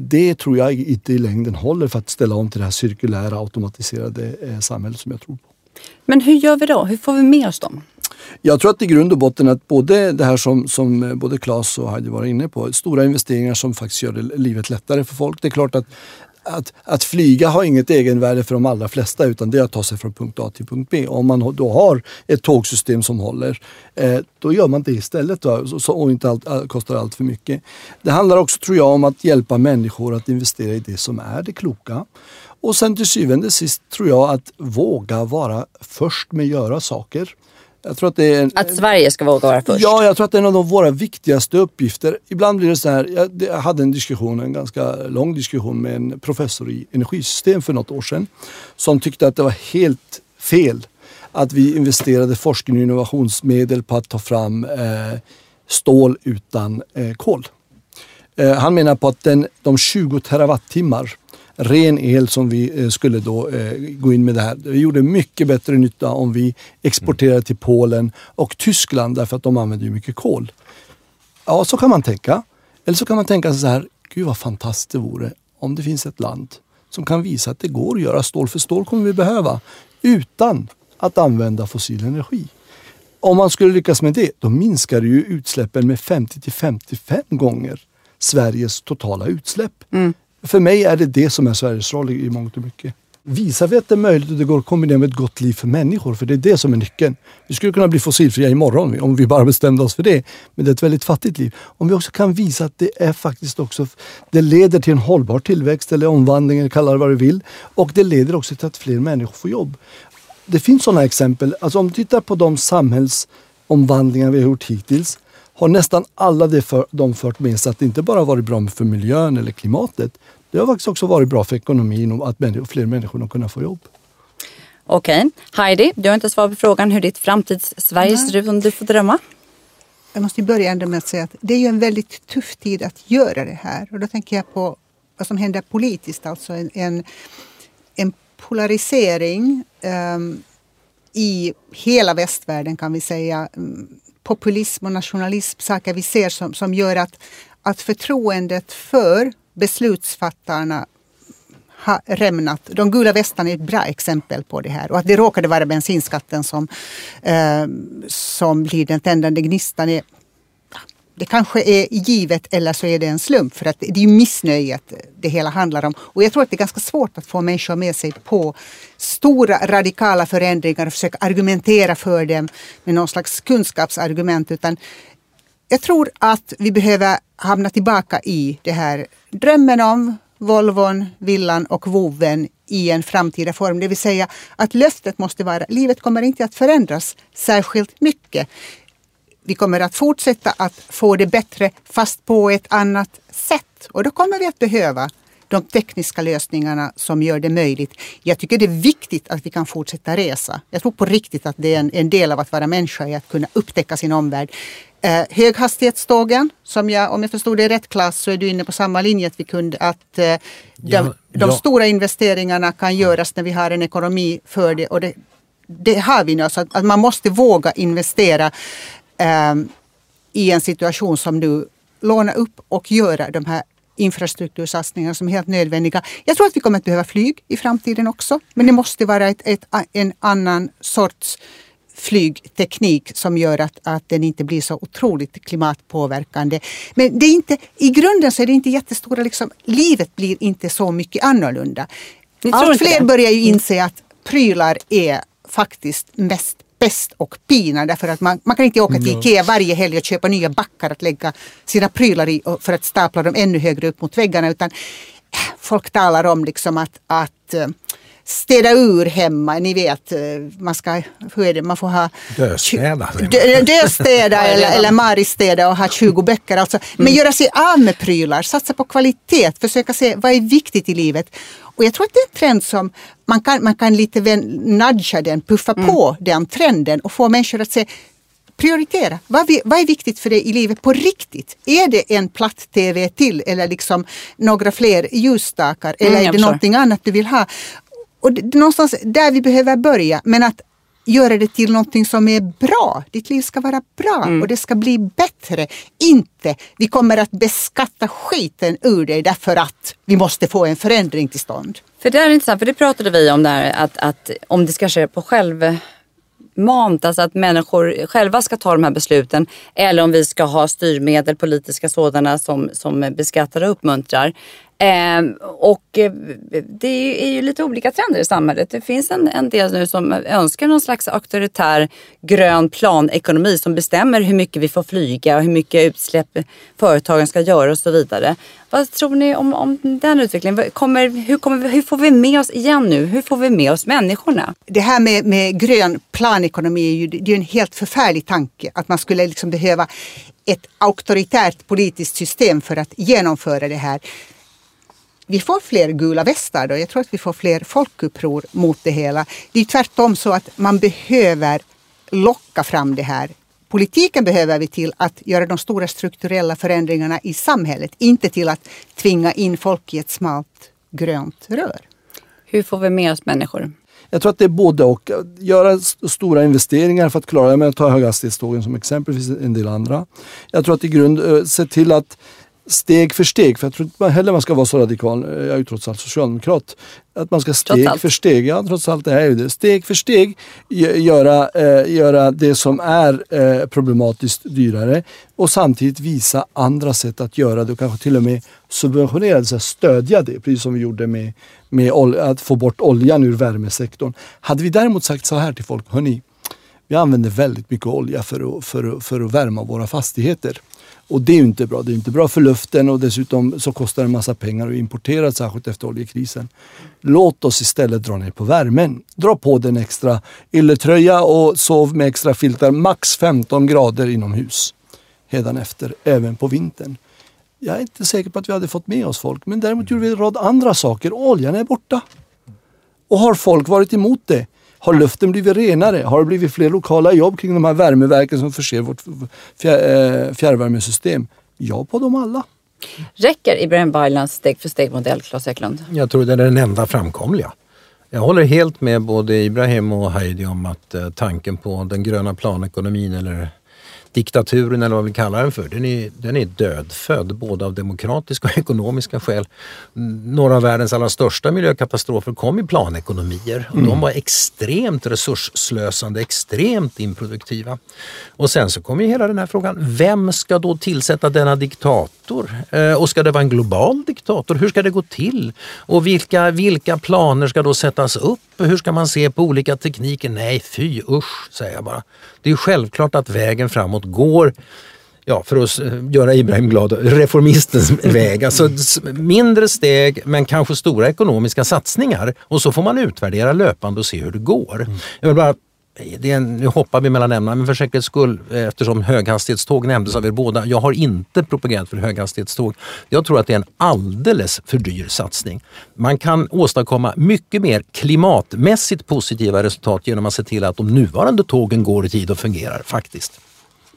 Speaker 4: det tror jag inte i längden håller för att ställa om till det här cirkulära automatiserade eh, samhället som jag tror på.
Speaker 1: Men hur gör vi då? Hur får vi med oss dem?
Speaker 4: Jag tror att i grund och botten att både det här som, som eh, både Claes och Heidi var inne på, stora investeringar som faktiskt gör livet lättare för folk. Det är klart att att, att flyga har inget egenvärde för de allra flesta utan det är att ta sig från punkt A till punkt B. Om man då har ett tågsystem som håller, eh, då gör man det istället då, så, och inte allt, all, kostar allt för mycket. Det handlar också tror jag om att hjälpa människor att investera i det som är det kloka. Och sen till syvende och sist tror jag att våga vara först med att göra saker.
Speaker 1: Jag tror att, det är en, att Sverige ska våga vara först?
Speaker 4: Ja, jag tror att det är en av våra viktigaste uppgifter. Ibland blir det så här, jag, jag hade en diskussion, en ganska lång diskussion med en professor i energisystem för något år sedan. Som tyckte att det var helt fel att vi investerade forskning och innovationsmedel på att ta fram eh, stål utan eh, kol. Eh, han menar på att den, de 20 terawattimmar ren el som vi eh, skulle då eh, gå in med det här. Vi gjorde mycket bättre nytta om vi exporterade till Polen och Tyskland därför att de använder ju mycket kol. Ja, så kan man tänka. Eller så kan man tänka så här, gud vad fantastiskt det vore om det finns ett land som kan visa att det går att göra stål, för stål kommer vi behöva, utan att använda fossil energi. Om man skulle lyckas med det, då minskar ju utsläppen med 50 till 55 gånger Sveriges totala utsläpp. Mm. För mig är det det som är Sveriges roll i mångt och mycket. Visar vi att det är möjligt och det går att kombinera med ett gott liv för människor, för det är det som är nyckeln. Vi skulle kunna bli fossilfria imorgon om vi bara bestämde oss för det. Men det är ett väldigt fattigt liv. Om vi också kan visa att det är faktiskt också, det leder till en hållbar tillväxt eller omvandling, eller kalla det vad du vill. Och det leder också till att fler människor får jobb. Det finns sådana exempel. Alltså om du tittar på de samhällsomvandlingar vi har gjort hittills har nästan alla det för, de fört med sig att det inte bara varit bra för miljön eller klimatet. Det har faktiskt också varit bra för ekonomin och att fler människor har kunnat få jobb.
Speaker 1: Okej. Okay. Heidi, du har inte svarat på frågan hur ditt framtids-Sverige ser ut om du får drömma.
Speaker 3: Jag måste börja med att säga att det är en väldigt tuff tid att göra det här. Och då tänker jag på vad som händer politiskt, alltså en, en, en polarisering um, i hela västvärlden kan vi säga. Populism och nationalism, saker vi ser som, som gör att, att förtroendet för beslutsfattarna har rämnat. De gula västarna är ett bra exempel på det här. Och att det råkade vara bensinskatten som, eh, som blir den tändande gnistan är det kanske är givet eller så är det en slump för att det är ju missnöjet det hela handlar om. Och jag tror att det är ganska svårt att få människor med sig på stora radikala förändringar och försöka argumentera för dem med någon slags kunskapsargument utan jag tror att vi behöver hamna tillbaka i det här drömmen om Volvon, villan och voven i en framtida form. Det vill säga att löftet måste vara livet kommer inte att förändras särskilt mycket. Vi kommer att fortsätta att få det bättre fast på ett annat sätt. Och då kommer vi att behöva de tekniska lösningarna som gör det möjligt. Jag tycker det är viktigt att vi kan fortsätta resa. Jag tror på riktigt att det är en, en del av att vara människa är att kunna upptäcka sin omvärld. Eh, höghastighetstågen, som jag, om jag förstod det rätt klass, så är du inne på samma linje att vi kunde att eh, de, ja, de stora investeringarna kan göras när vi har en ekonomi för det. Och det, det har vi nu, så att, att man måste våga investera eh, i en situation som du låna upp och göra de här infrastruktursatsningarna som är helt nödvändiga. Jag tror att vi kommer att behöva flyg i framtiden också. Men det måste vara ett, ett, en annan sorts flygteknik som gör att, att den inte blir så otroligt klimatpåverkande. Men det är inte, i grunden så är det inte jättestora, liksom, livet blir inte så mycket annorlunda. Allt fler börjar ju inse att prylar är faktiskt mest pest och pina därför att man, man kan inte åka till. Ikea varje helg och köpa nya backar att lägga sina prylar i för att stapla dem ännu högre upp mot väggarna utan äh, folk talar om liksom att, att äh, städa ur hemma. Ni vet, äh, man ska, hur är det, man får ha
Speaker 2: döstäda,
Speaker 3: dö, döstäda eller, eller maristäda och ha 20 böcker. Alltså. Men mm. göra sig av med prylar, satsa på kvalitet, försöka se vad är viktigt i livet. Och jag tror att det är en trend som man kan, man kan lite nudga den, puffa mm. på den trenden och få människor att se prioritera. Vad, vi, vad är viktigt för dig i livet på riktigt? Är det en platt-tv till eller liksom några fler ljusstakar eller mm, är det någonting annat du vill ha? Och det, någonstans där vi behöver börja. Men att göra det till någonting som är bra. Ditt liv ska vara bra mm. och det ska bli bättre. Inte vi kommer att beskatta skiten ur dig därför att vi måste få en förändring till stånd.
Speaker 1: För det är intressant, för det pratade vi om där att, att om det ska ske på självmant, alltså att människor själva ska ta de här besluten eller om vi ska ha styrmedel, politiska sådana som, som beskattar och uppmuntrar. Eh, och eh, det är ju lite olika trender i samhället. Det finns en, en del nu som önskar någon slags auktoritär grön planekonomi som bestämmer hur mycket vi får flyga och hur mycket utsläpp företagen ska göra och så vidare. Vad tror ni om, om den utvecklingen? Kommer, hur, kommer, hur får vi med oss igen nu? Hur får vi med oss människorna?
Speaker 3: Det här med, med grön planekonomi är ju det är en helt förfärlig tanke. Att man skulle liksom behöva ett auktoritärt politiskt system för att genomföra det här vi får fler gula västar då. Jag tror att vi får fler folkuppror mot det hela. Det är tvärtom så att man behöver locka fram det här. Politiken behöver vi till att göra de stora strukturella förändringarna i samhället, inte till att tvinga in folk i ett smalt grönt rör.
Speaker 1: Hur får vi med oss människor?
Speaker 4: Jag tror att det är både och. Göra stora investeringar för att klara det. Men ta höghastighetstågen som exempel, det finns en del andra. Jag tror att i grund eh, se till att steg för steg, för jag tror inte heller man ska vara så radikal, jag är ju trots allt socialdemokrat, att man ska steg för steg, ja trots allt det är ju det, steg för steg göra, eh, göra det som är eh, problematiskt dyrare och samtidigt visa andra sätt att göra det och kanske till och med subventionera det, stödja det, precis som vi gjorde med, med att få bort oljan ur värmesektorn. Hade vi däremot sagt så här till folk, hörni, vi använder väldigt mycket olja för att, för, att, för att värma våra fastigheter. Och det är ju inte bra. Det är inte bra för luften och dessutom så kostar det en massa pengar att importera, särskilt efter oljekrisen. Låt oss istället dra ner på värmen. Dra på den extra ylletröja och sov med extra filtar, max 15 grader inomhus. efter, även på vintern. Jag är inte säker på att vi hade fått med oss folk, men däremot gjorde vi en rad andra saker. Oljan är borta. Och har folk varit emot det? Har luften blivit renare? Har det blivit fler lokala jobb kring de här värmeverken som förser vårt fjär, eh, fjärrvärmesystem? Ja, på dem alla.
Speaker 1: Räcker Ibrahim Baylans steg för steg-modell, Claes Eklund?
Speaker 2: Jag tror det är den enda framkomliga. Jag håller helt med både Ibrahim och Heidi om att eh, tanken på den gröna planekonomin eller diktaturen eller vad vi kallar den för, den är, den är dödfödd både av demokratiska och ekonomiska skäl. Några av världens allra största miljökatastrofer kom i planekonomier och mm. de var extremt resursslösande, extremt improduktiva. Och sen så kommer hela den här frågan, vem ska då tillsätta denna diktator? Eh, och ska det vara en global diktator? Hur ska det gå till? Och vilka, vilka planer ska då sättas upp? Hur ska man se på olika tekniker? Nej, fy usch, säger jag bara. Det är självklart att vägen framåt går ja, för att göra Ibrahim glad, reformistens väg. Alltså mindre steg men kanske stora ekonomiska satsningar och så får man utvärdera löpande och se hur det går. Mm. Jag vill bara det är, nu hoppar vi mellan ämnena, men för säkerhets skull, eftersom höghastighetståg nämndes av er båda. Jag har inte propagerat för höghastighetståg. Jag tror att det är en alldeles för dyr satsning. Man kan åstadkomma mycket mer klimatmässigt positiva resultat genom att se till att de nuvarande tågen går i tid och fungerar faktiskt.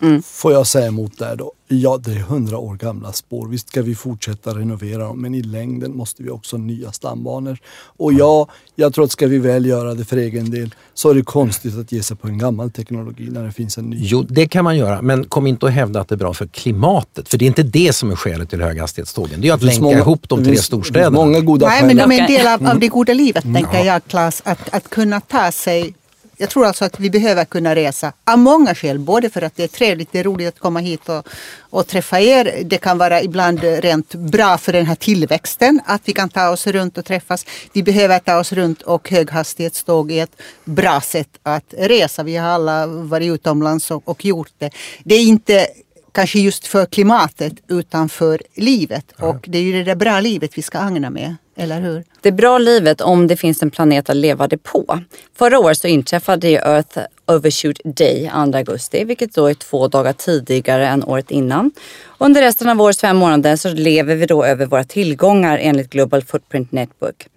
Speaker 4: Mm. Får jag säga emot där då? Ja, det är hundra år gamla spår. Visst ska vi fortsätta renovera dem, men i längden måste vi också ha nya stambanor. Och ja, jag tror att ska vi väl göra det för egen del så är det konstigt att ge sig på en gammal teknologi när det finns en ny.
Speaker 2: Jo, det kan man göra, men kom inte och hävda att det är bra för klimatet. För det är inte det som är skälet till höghastighetstågen. Det är att länka många, ihop de tre storstäderna.
Speaker 3: Många goda Nej, men de är en del av, av det goda livet, mm. tänker jag, Claes. Att, att kunna ta sig jag tror alltså att vi behöver kunna resa av många skäl. Både för att det är trevligt, det är roligt att komma hit och, och träffa er. Det kan vara ibland rent bra för den här tillväxten att vi kan ta oss runt och träffas. Vi behöver ta oss runt och höghastighetståg är ett bra sätt att resa. Vi har alla varit utomlands och, och gjort det. Det är inte kanske just för klimatet utan för livet. Och det är ju det där bra livet vi ska agna med. Eller hur?
Speaker 1: Det bra livet om det finns en planet att leva det på. Förra året så inträffade Earth Overshoot Day 2 augusti, vilket då är två dagar tidigare än året innan. Under resten av årets fem månader så lever vi då över våra tillgångar enligt Global Footprint Network.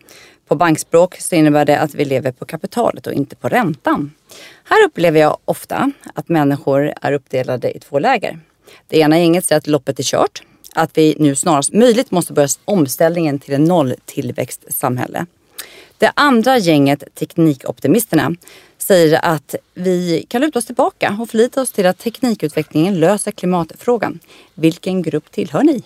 Speaker 1: På bankspråk så innebär det att vi lever på kapitalet och inte på räntan. Här upplever jag ofta att människor är uppdelade i två läger. Det ena gänget säger att loppet är kört att vi nu snarast möjligt måste börja omställningen till ett nolltillväxtsamhälle. Det andra gänget, teknikoptimisterna, säger att vi kan luta oss tillbaka och förlita oss till att teknikutvecklingen löser klimatfrågan. Vilken grupp tillhör ni?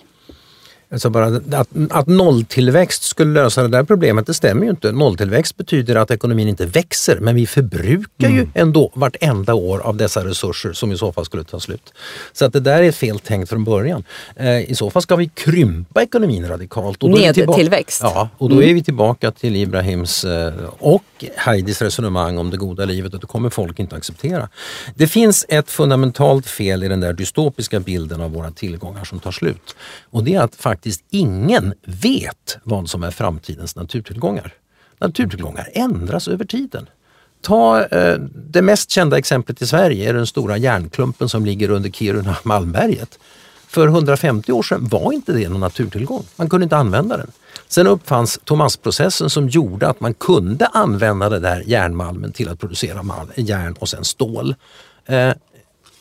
Speaker 2: Alltså bara att, att nolltillväxt skulle lösa det där problemet, det stämmer ju inte. Nolltillväxt betyder att ekonomin inte växer, men vi förbrukar mm. ju ändå vartenda år av dessa resurser som i så fall skulle ta slut. Så att det där är fel tänkt från början. Eh, I så fall ska vi krympa ekonomin radikalt.
Speaker 1: Nedtillväxt.
Speaker 2: Ja, och då mm. är vi tillbaka till Ibrahims eh, och Heidis resonemang om det goda livet och det kommer folk inte acceptera. Det finns ett fundamentalt fel i den där dystopiska bilden av våra tillgångar som tar slut. Och det är att faktiskt ingen vet vad som är framtidens naturtillgångar. Naturtillgångar ändras över tiden. Ta eh, det mest kända exemplet i Sverige är den stora järnklumpen som ligger under Kiruna Malmberget. För 150 år sedan var inte det någon naturtillgång. Man kunde inte använda den. Sen uppfanns Thomasprocessen som gjorde att man kunde använda den där järnmalmen till att producera järn och sen stål. Eh,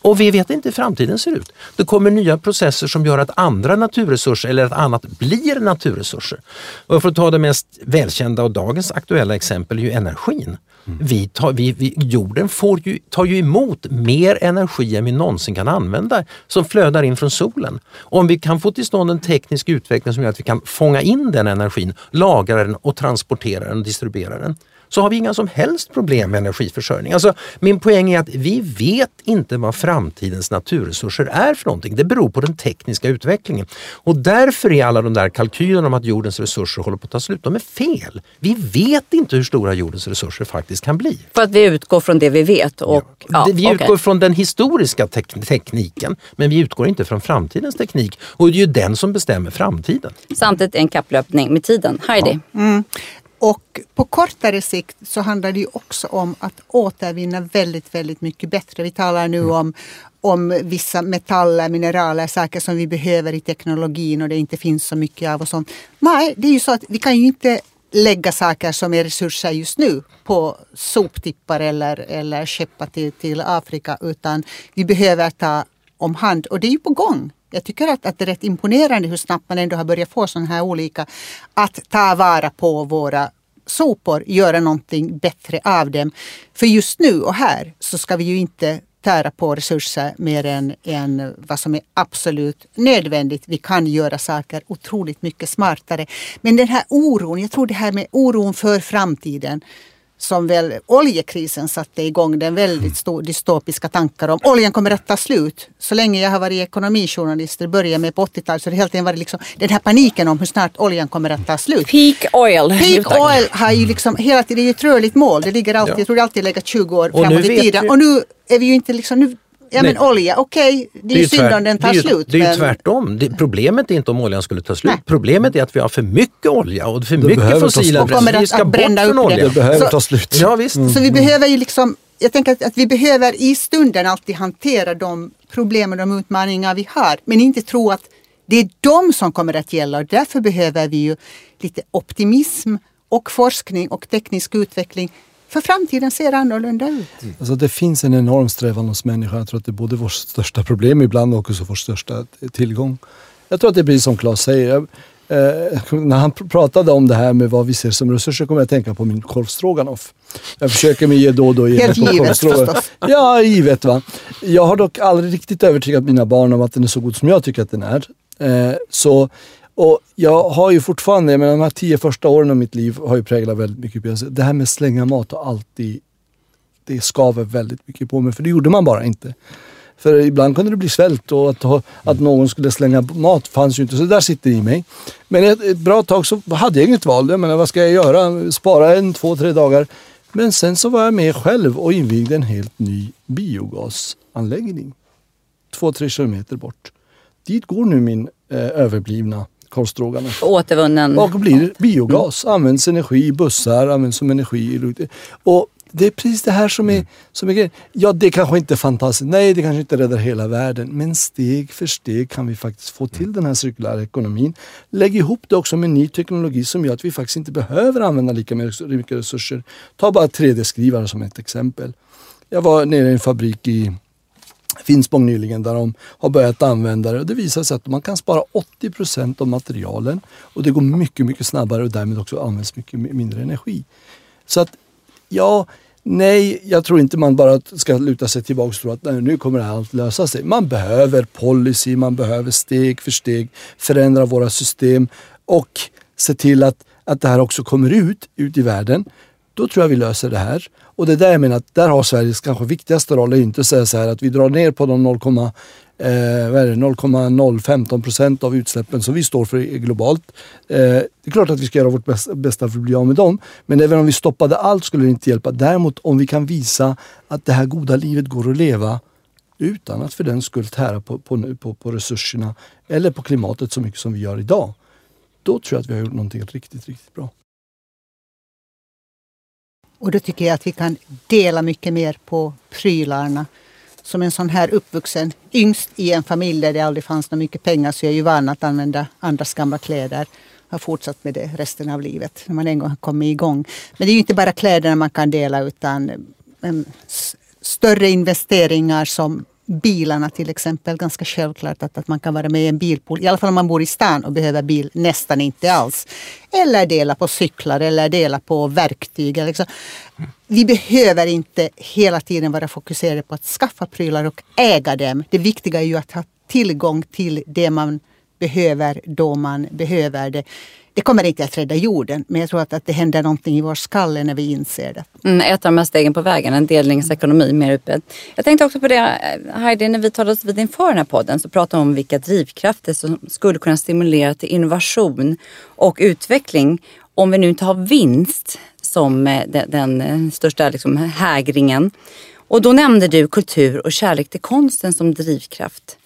Speaker 2: och vi vet inte hur framtiden ser ut. Det kommer nya processer som gör att andra naturresurser eller att annat blir naturresurser. Och för att ta det mest välkända och dagens aktuella exempel är ju energin. Mm. Vi tar, vi, vi, jorden får ju, tar ju emot mer energi än vi någonsin kan använda som flödar in från solen. Om vi kan få till stånd en teknisk utveckling som gör att vi kan fånga in den energin, lagra den och transportera den och distribuera den så har vi inga som helst problem med energiförsörjning. Alltså, min poäng är att vi vet inte vad framtidens naturresurser är för någonting. Det beror på den tekniska utvecklingen. Och därför är alla de där kalkylerna om att jordens resurser håller på att ta slut, de är fel. Vi vet inte hur stora jordens resurser faktiskt kan bli.
Speaker 1: För att vi utgår från det vi vet? Och,
Speaker 2: ja. Ja, vi utgår från den historiska tek tekniken, men vi utgår inte från framtidens teknik. Och det är ju den som bestämmer framtiden.
Speaker 1: Samtidigt en kapplöpning med tiden. Heidi? Ja. Mm.
Speaker 3: Och på kortare sikt så handlar det ju också om att återvinna väldigt, väldigt mycket bättre. Vi talar nu mm. om, om vissa metaller, mineraler, saker som vi behöver i teknologin och det inte finns så mycket av och sånt. Nej, det är ju så att vi kan ju inte lägga saker som är resurser just nu på soptippar eller, eller skeppa till, till Afrika utan vi behöver ta om hand och det är ju på gång. Jag tycker att, att det är rätt imponerande hur snabbt man ändå har börjat få sådana här olika, att ta vara på våra sopor, göra någonting bättre av dem. För just nu och här så ska vi ju inte tära på resurser mer än, än vad som är absolut nödvändigt. Vi kan göra saker otroligt mycket smartare. Men den här oron, jag tror det här med oron för framtiden som väl oljekrisen satte igång den väldigt stor, dystopiska tankar om. Oljan kommer att ta slut. Så länge jag har varit ekonomijournalist, det började med på 80-talet, så det helt varit liksom den här paniken om hur snart oljan kommer att ta slut.
Speaker 1: Peak oil.
Speaker 3: Peak oil har ju liksom hela tiden, det är ju ett rörligt mål. Det ligger alltid, ja. jag tror det alltid legat 20 år
Speaker 2: och
Speaker 3: framåt i tiden. Vi... Och nu är vi ju inte liksom, nu Ja men olja, okej, okay, det är ju synd om den tar
Speaker 2: det är,
Speaker 3: slut.
Speaker 2: Det är men... ju tvärtom. Det, problemet är inte om oljan skulle ta slut. Nej. Problemet är att vi har för mycket olja och för det mycket fossila bränslen. Vi ska bort från olja.
Speaker 4: Det behöver så, ta slut.
Speaker 2: Ja, visst.
Speaker 3: Mm. Så vi behöver ju liksom, jag tänker att, att vi behöver i stunden alltid hantera de problem och de utmaningar vi har. Men inte tro att det är de som kommer att gälla och därför behöver vi ju lite optimism och forskning och teknisk utveckling för framtiden ser annorlunda ut.
Speaker 4: Mm. Alltså det finns en enorm strävan hos människan. Jag tror att det är både vårt största problem ibland och också vår största tillgång. Jag tror att det blir som Claes säger. Eh, när han pratade om det här med vad vi ser som resurser kommer jag att tänka på min korvstroganoff. Jag försöker mig ge då och då
Speaker 3: Helt givet förstås.
Speaker 4: Ja, givet va. Jag har dock aldrig riktigt övertygat mina barn om att den är så god som jag tycker att den är. Eh, så och jag har ju fortfarande, jag menar de här tio första åren av mitt liv har ju präglat väldigt mycket. Det här med slänga mat har alltid, det skaver väldigt mycket på mig. För det gjorde man bara inte. För ibland kunde det bli svält och att, att någon skulle slänga mat fanns ju inte. Så det där sitter i mig. Men ett, ett bra tag så hade jag inget val. Jag menar, vad ska jag göra? Spara en, två, tre dagar. Men sen så var jag med själv och invigde en helt ny biogasanläggning. Två, tre kilometer bort. Dit går nu min eh, överblivna korvstroganoff.
Speaker 1: Återvunnen.
Speaker 4: Och blir biogas. Används energi i bussar, används som energi i... Och det är precis det här som är, som är grejen. Ja, det kanske inte är fantastiskt. Nej, det kanske inte räddar hela världen. Men steg för steg kan vi faktiskt få till den här cirkulära ekonomin. Lägg ihop det också med ny teknologi som gör att vi faktiskt inte behöver använda lika mycket resurser. Ta bara 3D-skrivare som ett exempel. Jag var nere i en fabrik i Finspång nyligen där de har börjat använda det och det visar sig att man kan spara 80 procent av materialen och det går mycket, mycket snabbare och därmed också används mycket mindre energi. Så att ja, nej, jag tror inte man bara ska luta sig tillbaka och tro att nej, nu kommer allt lösa sig. Man behöver policy, man behöver steg för steg förändra våra system och se till att, att det här också kommer ut, ut i världen. Då tror jag vi löser det här. Och det är där jag menar att där har Sveriges kanske viktigaste roll, är inte att säga så här att vi drar ner på de 0, eh, 0,015 procent av utsläppen som vi står för globalt. Eh, det är klart att vi ska göra vårt bästa för att bli av med dem. Men även om vi stoppade allt skulle det inte hjälpa. Däremot om vi kan visa att det här goda livet går att leva utan att för den skull tära på, på, på, på resurserna eller på klimatet så mycket som vi gör idag. Då tror jag att vi har gjort någonting riktigt, riktigt bra.
Speaker 3: Och då tycker jag att vi kan dela mycket mer på prylarna. Som en sån här uppvuxen yngst i en familj där det aldrig fanns så mycket pengar så jag är ju van att använda andras gamla kläder. Har fortsatt med det resten av livet när man en gång har kommit igång. Men det är ju inte bara kläderna man kan dela utan ehm, större investeringar som bilarna till exempel. Ganska självklart att, att man kan vara med i en bilpool. I alla fall om man bor i stan och behöver bil nästan inte alls. Eller dela på cyklar eller dela på verktyg. Liksom. Vi behöver inte hela tiden vara fokuserade på att skaffa prylar och äga dem. Det viktiga är ju att ha tillgång till det man behöver då man behöver det det kommer inte att rädda jorden, men jag tror att, att det händer någonting i vår skalle när vi inser det.
Speaker 1: Mm, ett av de här stegen på vägen, en delningsekonomi mer utbredd. Jag tänkte också på det, eh, Heidi, när vi talades vid inför den här podden så pratade vi om vilka drivkrafter som skulle kunna stimulera till innovation och utveckling om vi nu inte har vinst som eh, den, den största liksom, hägringen. Och då nämnde du kultur och kärlek till konsten som drivkraft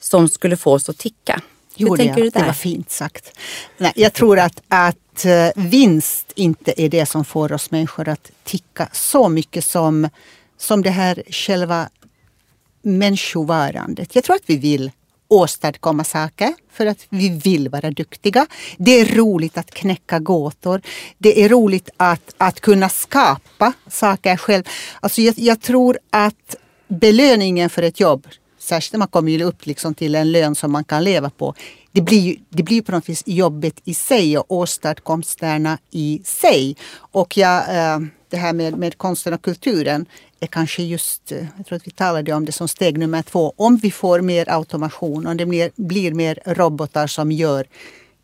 Speaker 1: som skulle få oss att ticka.
Speaker 3: Jo, det, det var fint sagt. Nej, jag tror att, att eh, vinst inte är det som får oss människor att ticka så mycket som, som det här själva människovarandet. Jag tror att vi vill åstadkomma saker för att vi vill vara duktiga. Det är roligt att knäcka gåtor. Det är roligt att, att kunna skapa saker själv. Alltså jag, jag tror att belöningen för ett jobb särskilt när man kommer upp liksom till en lön som man kan leva på. Det blir, det blir på något vis jobbet i sig och åstadkomsterna i sig. Och jag, eh, det här med, med konsten och kulturen är kanske just, eh, jag tror att vi talade om det som steg nummer två. Om vi får mer automation, om det blir, blir mer robotar som gör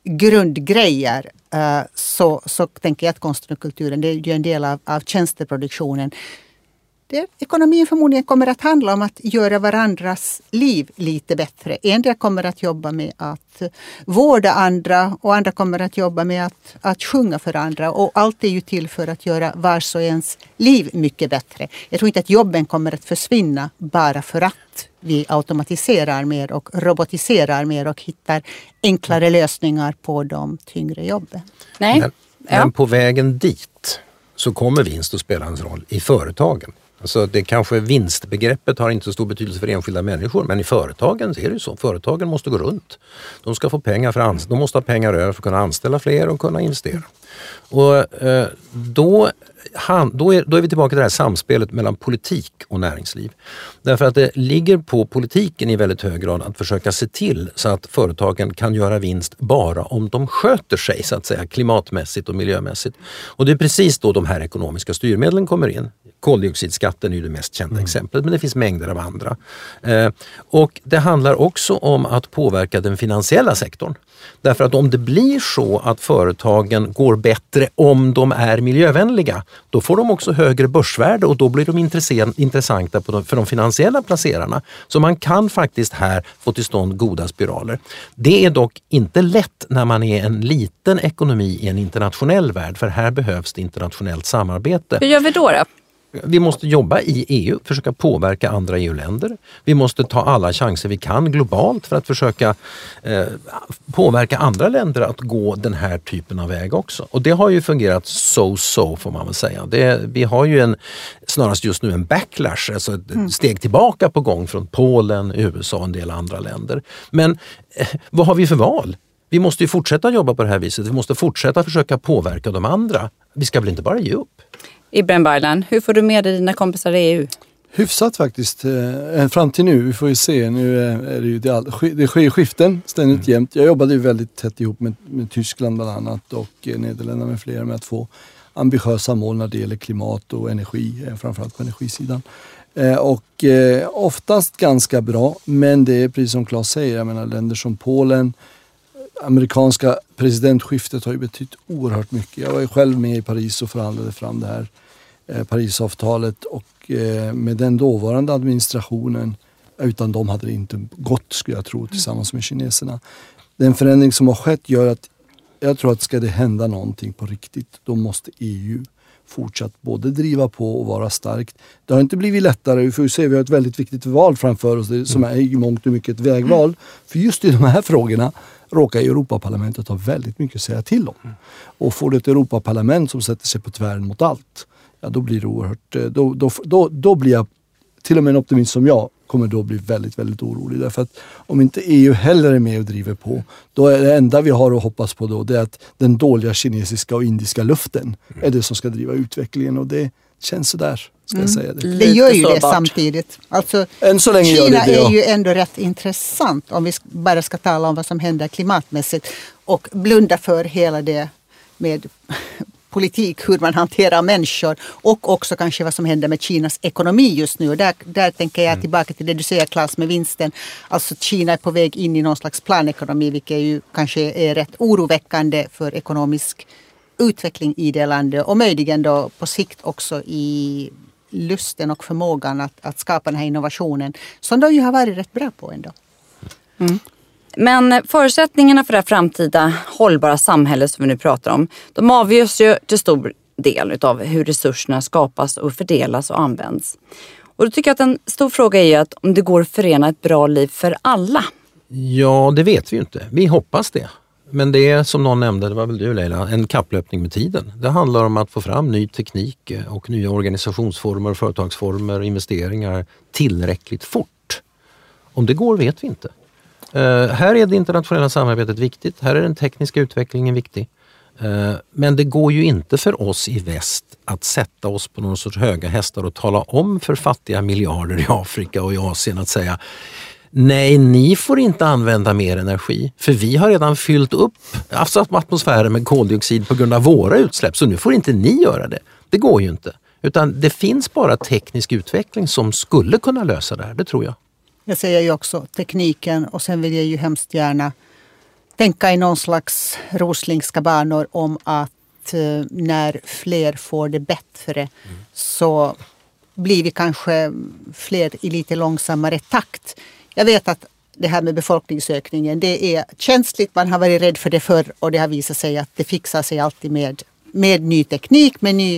Speaker 3: grundgrejer eh, så, så tänker jag att konsten och kulturen det är ju en del av, av tjänsteproduktionen det, ekonomin förmodligen kommer att handla om att göra varandras liv lite bättre. En del kommer att jobba med att vårda andra och andra kommer att jobba med att, att sjunga för andra. Och allt är ju till för att göra vars och ens liv mycket bättre. Jag tror inte att jobben kommer att försvinna bara för att vi automatiserar mer och robotiserar mer och hittar enklare lösningar på de tyngre jobben.
Speaker 2: Nej. Men, ja. men på vägen dit så kommer vinst att spela en roll i företagen. Alltså det kanske vinstbegreppet har inte så stor betydelse för enskilda människor men i företagen är det ju så. Företagen måste gå runt. De ska få pengar för anst- de måste ha pengar över för att kunna anställa fler och kunna investera. Och eh, då han, då, är, då är vi tillbaka till det här samspelet mellan politik och näringsliv. Därför att det ligger på politiken i väldigt hög grad att försöka se till så att företagen kan göra vinst bara om de sköter sig så att säga klimatmässigt och miljömässigt. Och det är precis då de här ekonomiska styrmedlen kommer in. Koldioxidskatten är ju det mest kända mm. exemplet men det finns mängder av andra. Eh, och det handlar också om att påverka den finansiella sektorn. Därför att om det blir så att företagen går bättre om de är miljövänliga, då får de också högre börsvärde och då blir de intressanta för de finansiella placerarna. Så man kan faktiskt här få till stånd goda spiraler. Det är dock inte lätt när man är en liten ekonomi i en internationell värld, för här behövs det internationellt samarbete.
Speaker 1: Hur gör vi då? då?
Speaker 2: Vi måste jobba i EU, försöka påverka andra EU-länder. Vi måste ta alla chanser vi kan globalt för att försöka eh, påverka andra länder att gå den här typen av väg också. Och det har ju fungerat so-so får man väl säga. Det, vi har ju en, snarast just nu en backlash, alltså ett mm. steg tillbaka på gång från Polen, USA och en del andra länder. Men eh, vad har vi för val? Vi måste ju fortsätta jobba på det här viset. Vi måste fortsätta försöka påverka de andra. Vi ska väl inte bara ge upp?
Speaker 1: Ibrahim Baylan, hur får du med dig dina kompisar i EU?
Speaker 4: Hyfsat faktiskt. Eh, fram till nu, vi får ju se. Nu är det ju det, all, det sker skiften ständigt mm. jämt. Jag jobbade ju väldigt tätt ihop med, med Tyskland bland annat och eh, Nederländerna med flera med att få ambitiösa mål när det gäller klimat och energi, eh, framförallt på energisidan. Och oftast ganska bra, men det är precis som Claes säger, jag menar länder som Polen, amerikanska presidentskiftet har ju betytt oerhört mycket. Jag var ju själv med i Paris och förhandlade fram det här eh, Parisavtalet och eh, med den dåvarande administrationen, utan dem hade det inte gått skulle jag tro tillsammans med kineserna. Den förändring som har skett gör att jag tror att ska det hända någonting på riktigt, då måste EU fortsatt både driva på och vara starkt. Det har inte blivit lättare. Vi får se, vi har ett väldigt viktigt val framför oss som är i mångt och mycket ett vägval. För just i de här frågorna råkar Europaparlamentet ha väldigt mycket att säga till om. Och får du ett Europaparlament som sätter sig på tvären mot allt, ja då blir det oerhört... Eh, då, då, då, då blir jag, till och med en optimist som jag, kommer då bli väldigt, väldigt orolig. Därför att om inte EU heller är med och driver på, då är det enda vi har att hoppas på då, det är att den dåliga kinesiska och indiska luften är det som ska driva utvecklingen och det känns sådär. Ska mm. jag säga det.
Speaker 3: det gör ju det samtidigt. Alltså, Än så länge Kina det det, ja. är ju ändå rätt intressant om vi bara ska tala om vad som händer klimatmässigt och blunda för hela det med politik, hur man hanterar människor och också kanske vad som händer med Kinas ekonomi just nu. Och där, där tänker jag mm. tillbaka till det du säger Klas med vinsten. Alltså Kina är på väg in i någon slags planekonomi vilket ju kanske är rätt oroväckande för ekonomisk utveckling i det landet och möjligen då på sikt också i lusten och förmågan att, att skapa den här innovationen som de ju har varit rätt bra på ändå.
Speaker 1: Mm. Men förutsättningarna för det här framtida hållbara samhället som vi nu pratar om, de avgörs ju till stor del av hur resurserna skapas och fördelas och används. Och då tycker jag att en stor fråga är ju att om det går att förena ett bra liv för alla.
Speaker 2: Ja, det vet vi ju inte. Vi hoppas det. Men det är som någon nämnde, det var väl du Leila, en kapplöpning med tiden. Det handlar om att få fram ny teknik eh, och nya organisationsformer, företagsformer, investeringar tillräckligt fort. Om det går vet vi inte. Eh, här är det internationella samarbetet viktigt. Här är den tekniska utvecklingen viktig. Eh, men det går ju inte för oss i väst att sätta oss på någon sorts höga hästar och tala om för fattiga miljarder i Afrika och i Asien att säga Nej, ni får inte använda mer energi för vi har redan fyllt upp alltså atmosfären med koldioxid på grund av våra utsläpp så nu får inte ni göra det. Det går ju inte. Utan det finns bara teknisk utveckling som skulle kunna lösa det här, det tror jag.
Speaker 3: Jag säger ju också tekniken och sen vill jag ju hemskt gärna tänka i någon slags roslingska banor om att eh, när fler får det bättre mm. så blir vi kanske fler i lite långsammare takt. Jag vet att det här med befolkningsökningen, det är känsligt. Man har varit rädd för det förr och det har visat sig att det fixar sig alltid med, med ny teknik, med, ny,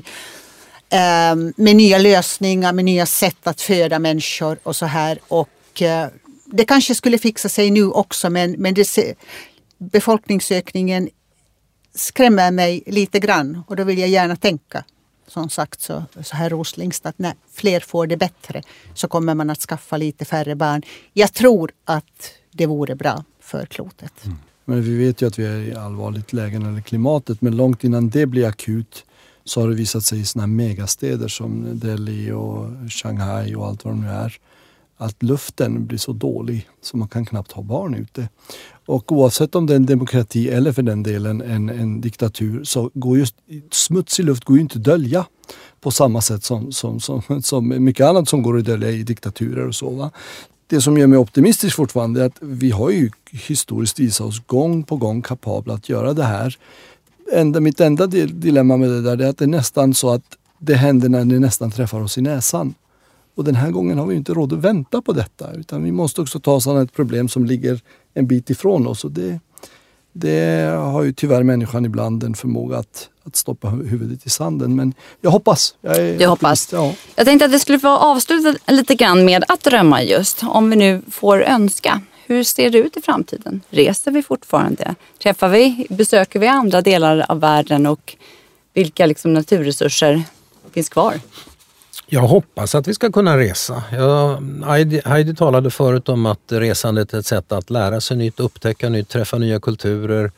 Speaker 3: eh, med nya lösningar, med nya sätt att föda människor och så här. Och eh, det kanske skulle fixa sig nu också men, men det, befolkningsökningen skrämmer mig lite grann och då vill jag gärna tänka som sagt så, så här roslingst att när fler får det bättre så kommer man att skaffa lite färre barn. Jag tror att det vore bra för klotet. Mm.
Speaker 4: Men vi vet ju att vi är i allvarligt läge när det klimatet men långt innan det blir akut så har det visat sig i sådana megastäder som Delhi och Shanghai och allt vad de nu är att luften blir så dålig så man kan knappt ha barn ute. Och oavsett om det är en demokrati eller för den delen en, en diktatur så går just smutsig luft går ju inte att dölja på samma sätt som, som, som, som mycket annat som går att dölja i diktaturer och så. Va? Det som gör mig optimistisk fortfarande är att vi har ju historiskt visat oss gång på gång kapabla att göra det här. Enda, mitt enda dilemma med det där är att det är nästan så att det händer när det nästan träffar oss i näsan. Och den här gången har vi inte råd att vänta på detta utan vi måste också ta oss an ett problem som ligger en bit ifrån oss. Och det, det har ju tyvärr människan ibland en förmåga att, att stoppa huvudet i sanden. Men jag hoppas.
Speaker 1: Jag, jag hoppas. Ja. Jag tänkte att vi skulle få avsluta lite grann med att drömma just. Om vi nu får önska. Hur ser det ut i framtiden? Reser vi fortfarande? Träffar vi, besöker vi andra delar av världen och vilka liksom naturresurser finns kvar?
Speaker 2: Jag hoppas att vi ska kunna resa. Jag, Heidi, Heidi talade förut om att resandet är ett sätt att lära sig nytt, upptäcka nytt, träffa nya kulturer,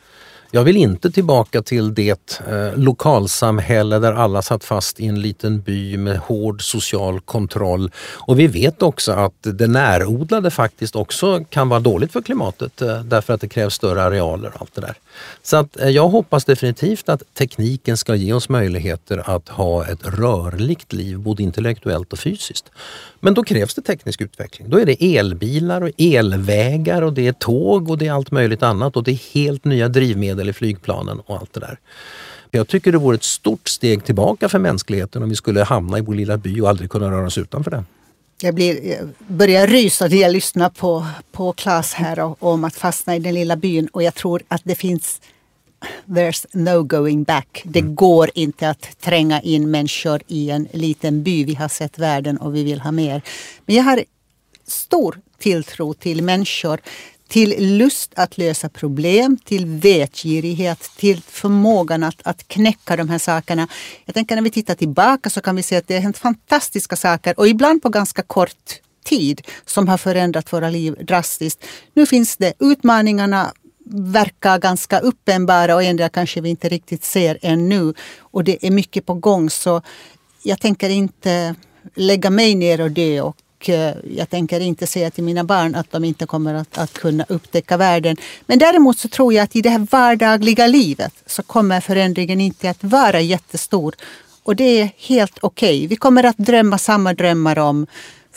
Speaker 2: jag vill inte tillbaka till det eh, lokalsamhälle där alla satt fast i en liten by med hård social kontroll. Och vi vet också att det närodlade faktiskt också kan vara dåligt för klimatet eh, därför att det krävs större arealer och allt det där. Så att, eh, jag hoppas definitivt att tekniken ska ge oss möjligheter att ha ett rörligt liv, både intellektuellt och fysiskt. Men då krävs det teknisk utveckling. Då är det elbilar och elvägar och det är tåg och det är allt möjligt annat och det är helt nya drivmedel i flygplanen och allt det där. Jag tycker det vore ett stort steg tillbaka för mänskligheten om vi skulle hamna i vår lilla by och aldrig kunna röra oss utanför den.
Speaker 3: Jag, blir, jag börjar rysa när jag lyssnar på, på Claes här och, om att fastna i den lilla byn och jag tror att det finns There's no going back. Det mm. går inte att tränga in människor i en liten by. Vi har sett världen och vi vill ha mer. Men jag har stor tilltro till människor. Till lust att lösa problem, till vetgirighet, till förmågan att, att knäcka de här sakerna. Jag tänker när vi tittar tillbaka så kan vi se att det har hänt fantastiska saker och ibland på ganska kort tid som har förändrat våra liv drastiskt. Nu finns det utmaningarna verkar ganska uppenbara och ändå kanske vi inte riktigt ser ännu. Och det är mycket på gång så jag tänker inte lägga mig ner och dö och eh, jag tänker inte säga till mina barn att de inte kommer att, att kunna upptäcka världen. Men däremot så tror jag att i det här vardagliga livet så kommer förändringen inte att vara jättestor. Och det är helt okej. Okay. Vi kommer att drömma samma drömmar om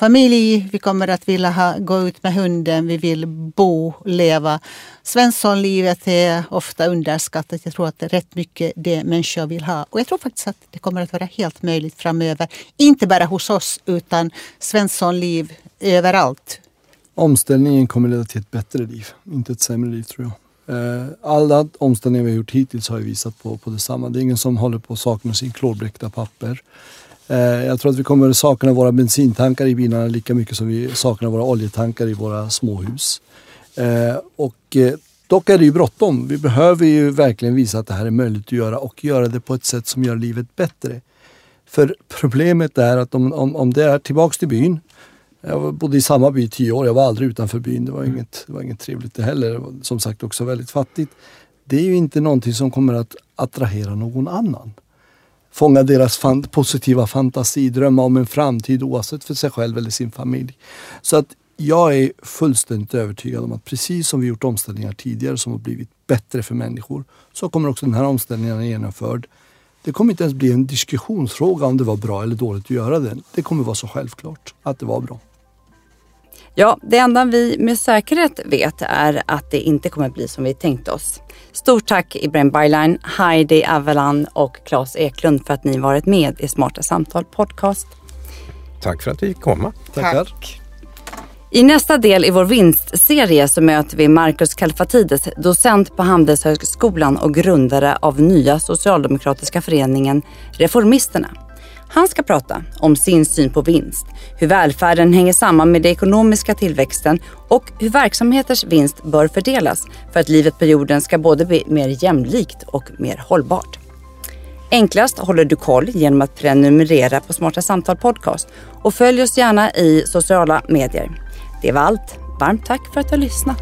Speaker 3: familj, vi kommer att vilja ha, gå ut med hunden, vi vill bo, leva. Svenssonlivet är ofta underskattat. Jag tror att det är rätt mycket det människor vill ha. Och jag tror faktiskt att det kommer att vara helt möjligt framöver. Inte bara hos oss utan Svenssonliv överallt.
Speaker 4: Omställningen kommer leda till ett bättre liv, inte ett sämre liv tror jag. Eh, alla omställningar vi har gjort hittills har ju visat på, på detsamma. Det är ingen som håller på att sakna sin klorblekta papper. Eh, jag tror att vi kommer sakna våra bensintankar i bilarna lika mycket som vi saknar våra oljetankar i våra småhus. Eh, och eh, dock är det ju bråttom. Vi behöver ju verkligen visa att det här är möjligt att göra och göra det på ett sätt som gör livet bättre. För problemet är att om, om, om det är tillbaks till byn. Jag bodde i samma by i tio år. Jag var aldrig utanför byn. Det var inget, det var inget trevligt det heller. Det var, som sagt också väldigt fattigt. Det är ju inte någonting som kommer att attrahera någon annan fånga deras fan, positiva fantasi, drömma om en framtid oavsett för sig själv eller sin familj. Så att jag är fullständigt övertygad om att precis som vi gjort omställningar tidigare som har blivit bättre för människor så kommer också den här omställningen att genomförd Det kommer inte ens bli en diskussionsfråga om det var bra eller dåligt att göra den. Det kommer vara så självklart att det var bra.
Speaker 1: Ja, det enda vi med säkerhet vet är att det inte kommer bli som vi tänkte oss. Stort tack Ibrahim Baylan, Heidi Avelan och Claes Eklund för att ni varit med i Smarta Samtal Podcast.
Speaker 2: Tack för att vi fick komma.
Speaker 4: Tackar.
Speaker 3: Tack.
Speaker 1: I nästa del i vår vinstserie så möter vi Marcus Kalfatides, docent på Handelshögskolan och grundare av nya socialdemokratiska föreningen Reformisterna. Han ska prata om sin syn på vinst, hur välfärden hänger samman med den ekonomiska tillväxten och hur verksamheters vinst bör fördelas för att livet på jorden ska både bli mer jämlikt och mer hållbart. Enklast håller du koll genom att prenumerera på Smarta Samtal Podcast och följ oss gärna i sociala medier. Det var allt. Varmt tack för att du har lyssnat.